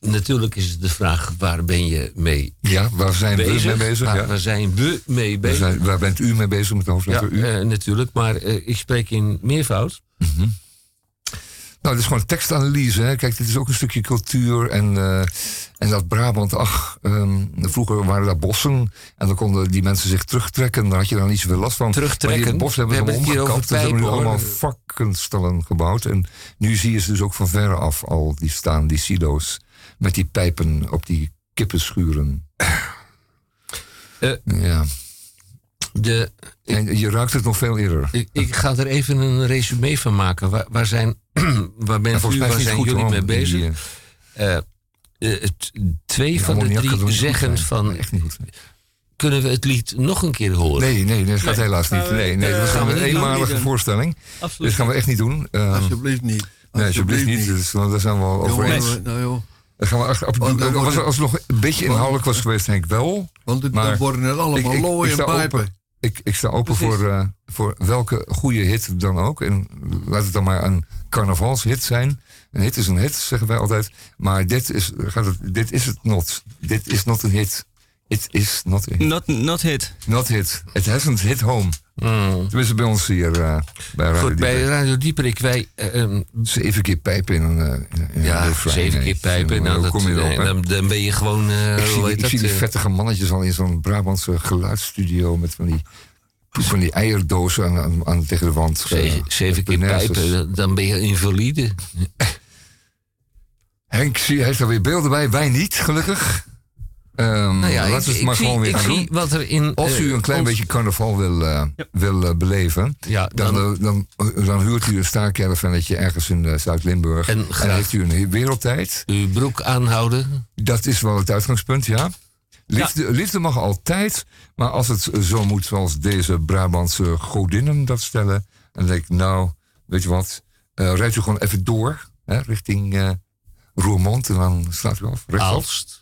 natuurlijk is het de vraag, waar ben je mee Ja, waar zijn bezig? we mee bezig? Waar, ja. waar zijn we mee Waar, bezig? zijn- waar bent u mee bezig met de Ja, hoofdletter U? eh, natuurlijk, maar ik spreek in meervoud. Nou, het is gewoon tekstanalyse. Hè. Kijk, dit is ook een stukje cultuur. En, eh, en dat Brabant, ach, ehm, vroeger waren daar bossen. En dan konden die mensen zich terugtrekken. Daar had je dan niet zoveel last van. Terugtrekken? Maar die bossen hebben We ze het omgekapt. Ze hebben nu allemaal hoor. vakkenstellen gebouwd. En nu zie je ze dus ook van verre af al die staan, die silo's. Met die pijpen op die kippenschuren. Eh, ja. De, En je ruikt het nog veel eerder. Ik, ik ga er even een resume van maken. Waar, waar, zijn, waar bent volgens u, waar zijn goed, jullie mee die, bezig? eh, Eh, eh, het- twee die van de drie niet zeggen van... Echt niet goed zijn. Kunnen we het lied nog een keer horen? Nee, nee, dat gaat helaas niet. we- Nee, nee, eh, dat gaan we een niet eenmalige niet voorstelling. Absoluut. Dit gaan we echt niet doen. Ehm, Alsjeblieft niet. nee, alsjeblieft niet. Dus, want daar zijn we al over eens. nou joh. Dan gaan we achter, op, Want dan als, het nog een beetje inhoudelijk was geweest, denk ik wel. Want het, Maar dan worden het allemaal looi en pijpen. Ik, ik sta open voor, eh, voor welke goede hit dan ook. En laat het dan maar een carnavalshit zijn. Een hit is een hit, zeggen wij altijd. Maar dit is, gaat het, dit is het not. Dit is not een hit. It is not hit. Not, not hit. Not hit. It hasn't hit home. Tenminste bij ons hier eh, bij Radio Goed, bij Dieperik. Radio Dieperik, wij... ehm, Zeven keer pijpen in een... eh, ja, zeven keer pijpen. Nou, dat, kom je erop, nee, hè? dan, dan ben je gewoon... eh, Ik zie, ik dat, zie die vettige mannetjes al in zo'n Brabantse geluidsstudio met van die, van die eierdozen aan, aan, aan- tegen de wand. Zeven, zeven keer pijpen, dan ben je invalide. Henk, zie, hij heeft er weer beelden bij, wij niet, gelukkig. Ehm Nou ja, laten we het ik maar zie- gewoon weer ik gaan zie doen. wat er in, Als u eh, een klein ons- beetje carnaval wil, eh, wil eh, beleven, Ja, dan, dan- dan, dan huurt u een staarcaravannetje ergens in Zuid-Limburg. En, dan heeft u een wereldtijd. Uw broek aanhouden. Dat is wel het uitgangspunt, ja. Liefde, liefde mag altijd, maar als het zo moet zoals deze Brabantse godinnen dat stellen, dan denk ik, nou, weet je wat, eh rijdt u gewoon even door, hè, richting eh Roermond en dan slaat u af. Aalst.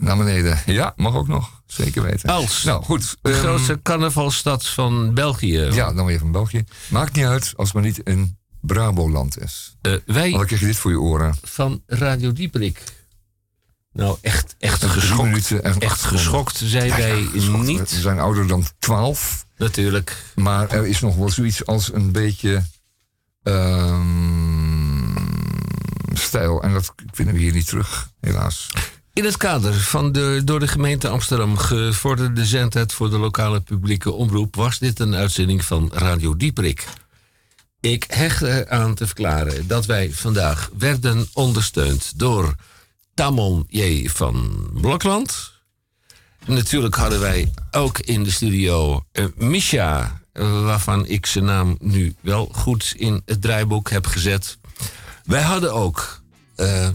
Naar beneden. Ja, mag ook nog. Zeker weten. Aalst. Nou, goed. De ehm, grootste carnavalstad van België. Ja, dan weer van België. Maakt niet uit als het maar niet een Braboland is. Eh, wij Want dan krijg je dit voor je oren. van Radio Dieperik. Nou, echt, echt geschokt. minuten echt geschokt zijn Ja, wij ja, geschokt. niet. We zijn ouder dan 12. Natuurlijk. Maar er is nog wel zoiets als een beetje ehm, stijl. En dat vinden we hier niet terug, helaas. In het kader van de door de gemeente Amsterdam gevorderde zendtijd voor de lokale publieke omroep was dit een uitzending van Radio Dieperik. Ik hecht eraan te verklaren dat wij vandaag werden ondersteund door Tamon J. van Blokland. Natuurlijk hadden wij ook in de studio eh, Misha, waarvan ik zijn naam nu wel goed in het draaiboek heb gezet. Wij hadden ook, eh,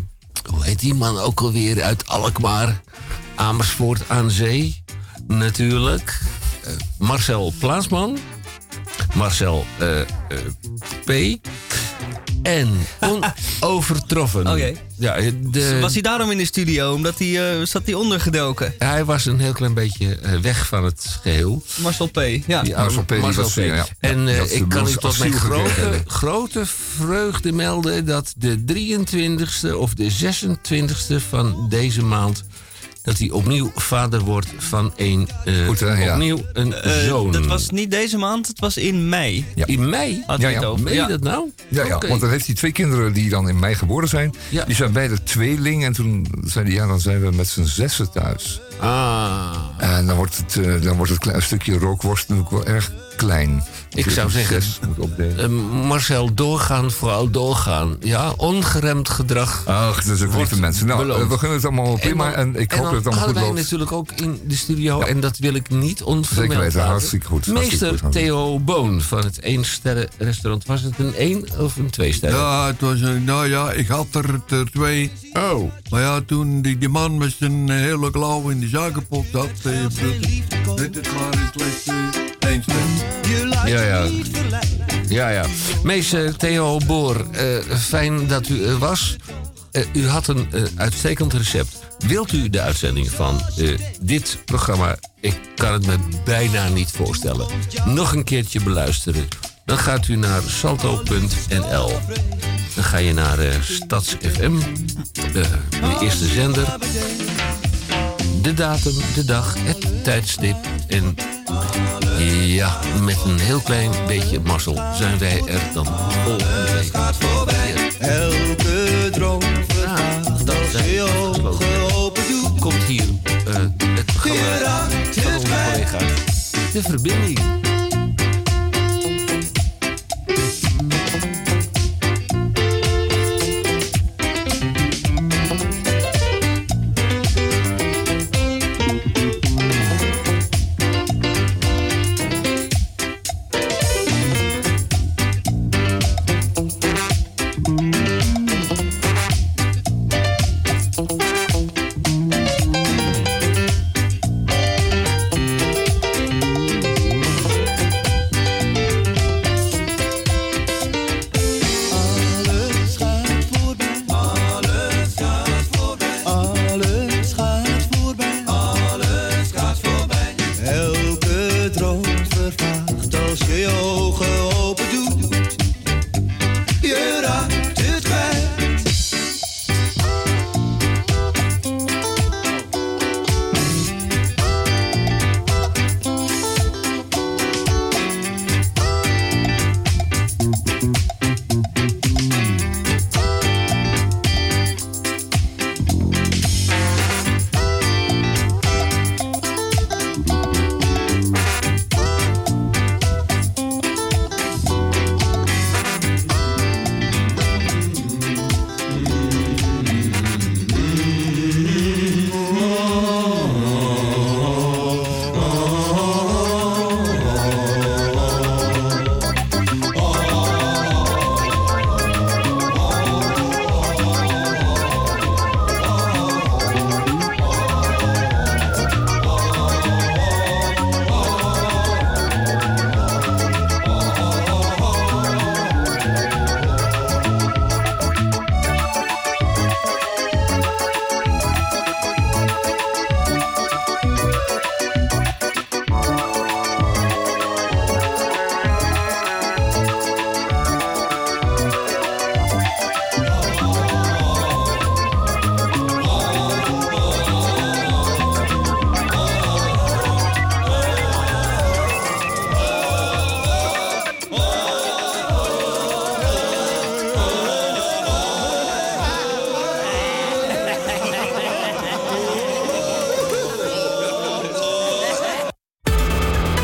hoe heet die man ook alweer uit Alkmaar? Amersfoort aan Zee, natuurlijk. Eh, Marcel Plaatsman. Marcel eh, eh, P. En onovertroffen. Oké. Ja, de, Was hij daarom in de studio? Omdat hij eh, zat hij ondergedoken? hij was een heel klein beetje eh, weg van het geheel. Marcel P. Ja. Die Marcel P. Marcel was, P. eh, ja. En eh, ik kan u tot mijn grote, grote vreugde melden dat de 23e of de 26e van deze maand. Dat hij opnieuw vader wordt van een. eh, Goed, hè? Ja. Opnieuw een Eh, zoon. dat was niet deze maand, het was in mei. In mei? Had Ja, hij het ja. over. Meen je Ja. dat nou? Ja, ja want dan heeft hij twee kinderen die dan in mei geboren zijn. Ja. Die zijn beide tweeling. En toen zei hij, ja, dan zijn we met z'n zessen thuis. Ah. En dan wordt het, eh, dan wordt het klein stukje rookworst natuurlijk wel erg klein. Ik zou zeggen, Zes moet opdelen. Eh, Marcel, doorgaan, vooral doorgaan. Ja, ongeremd gedrag. Ach, dat is ook lieve mensen. Nou, beloond. eh, we gunnen het allemaal prima. En, dan- ik en hoop dan dat het allemaal goed hadden wij loopt. natuurlijk ook in de studio, en dat wil ik niet onvermeld Zeker weten, laten. hartstikke goed, hartstikke Meester goed, Theo Boon van het 1 sterren restaurant. Was het een 1 of een 2 sterren? Ja, het was een, nou ja, ik had er, er twee. Oh. Maar ja, toen die, die man met zijn eh, hele klauw in die zakenpot zat, eh, dit is maar een Ja, ja. Ja, ja. Meester Theo Boor, eh, fijn dat u er was. Eh, u had een eh, uitstekend recept. Wilt u de uitzending van dit programma, ik kan het me bijna niet voorstellen, nog een keertje beluisteren? Dan gaat u naar salto.nl. Dan ga je naar Stads FM, de eerste zender. De datum, de dag, het tijdstip en ja, met een heel klein beetje mazzel zijn wij er dan volgende week. Elke droom vergaat als je ogen open doet. Komt hier eh, het programma van onze collega De Verbinding.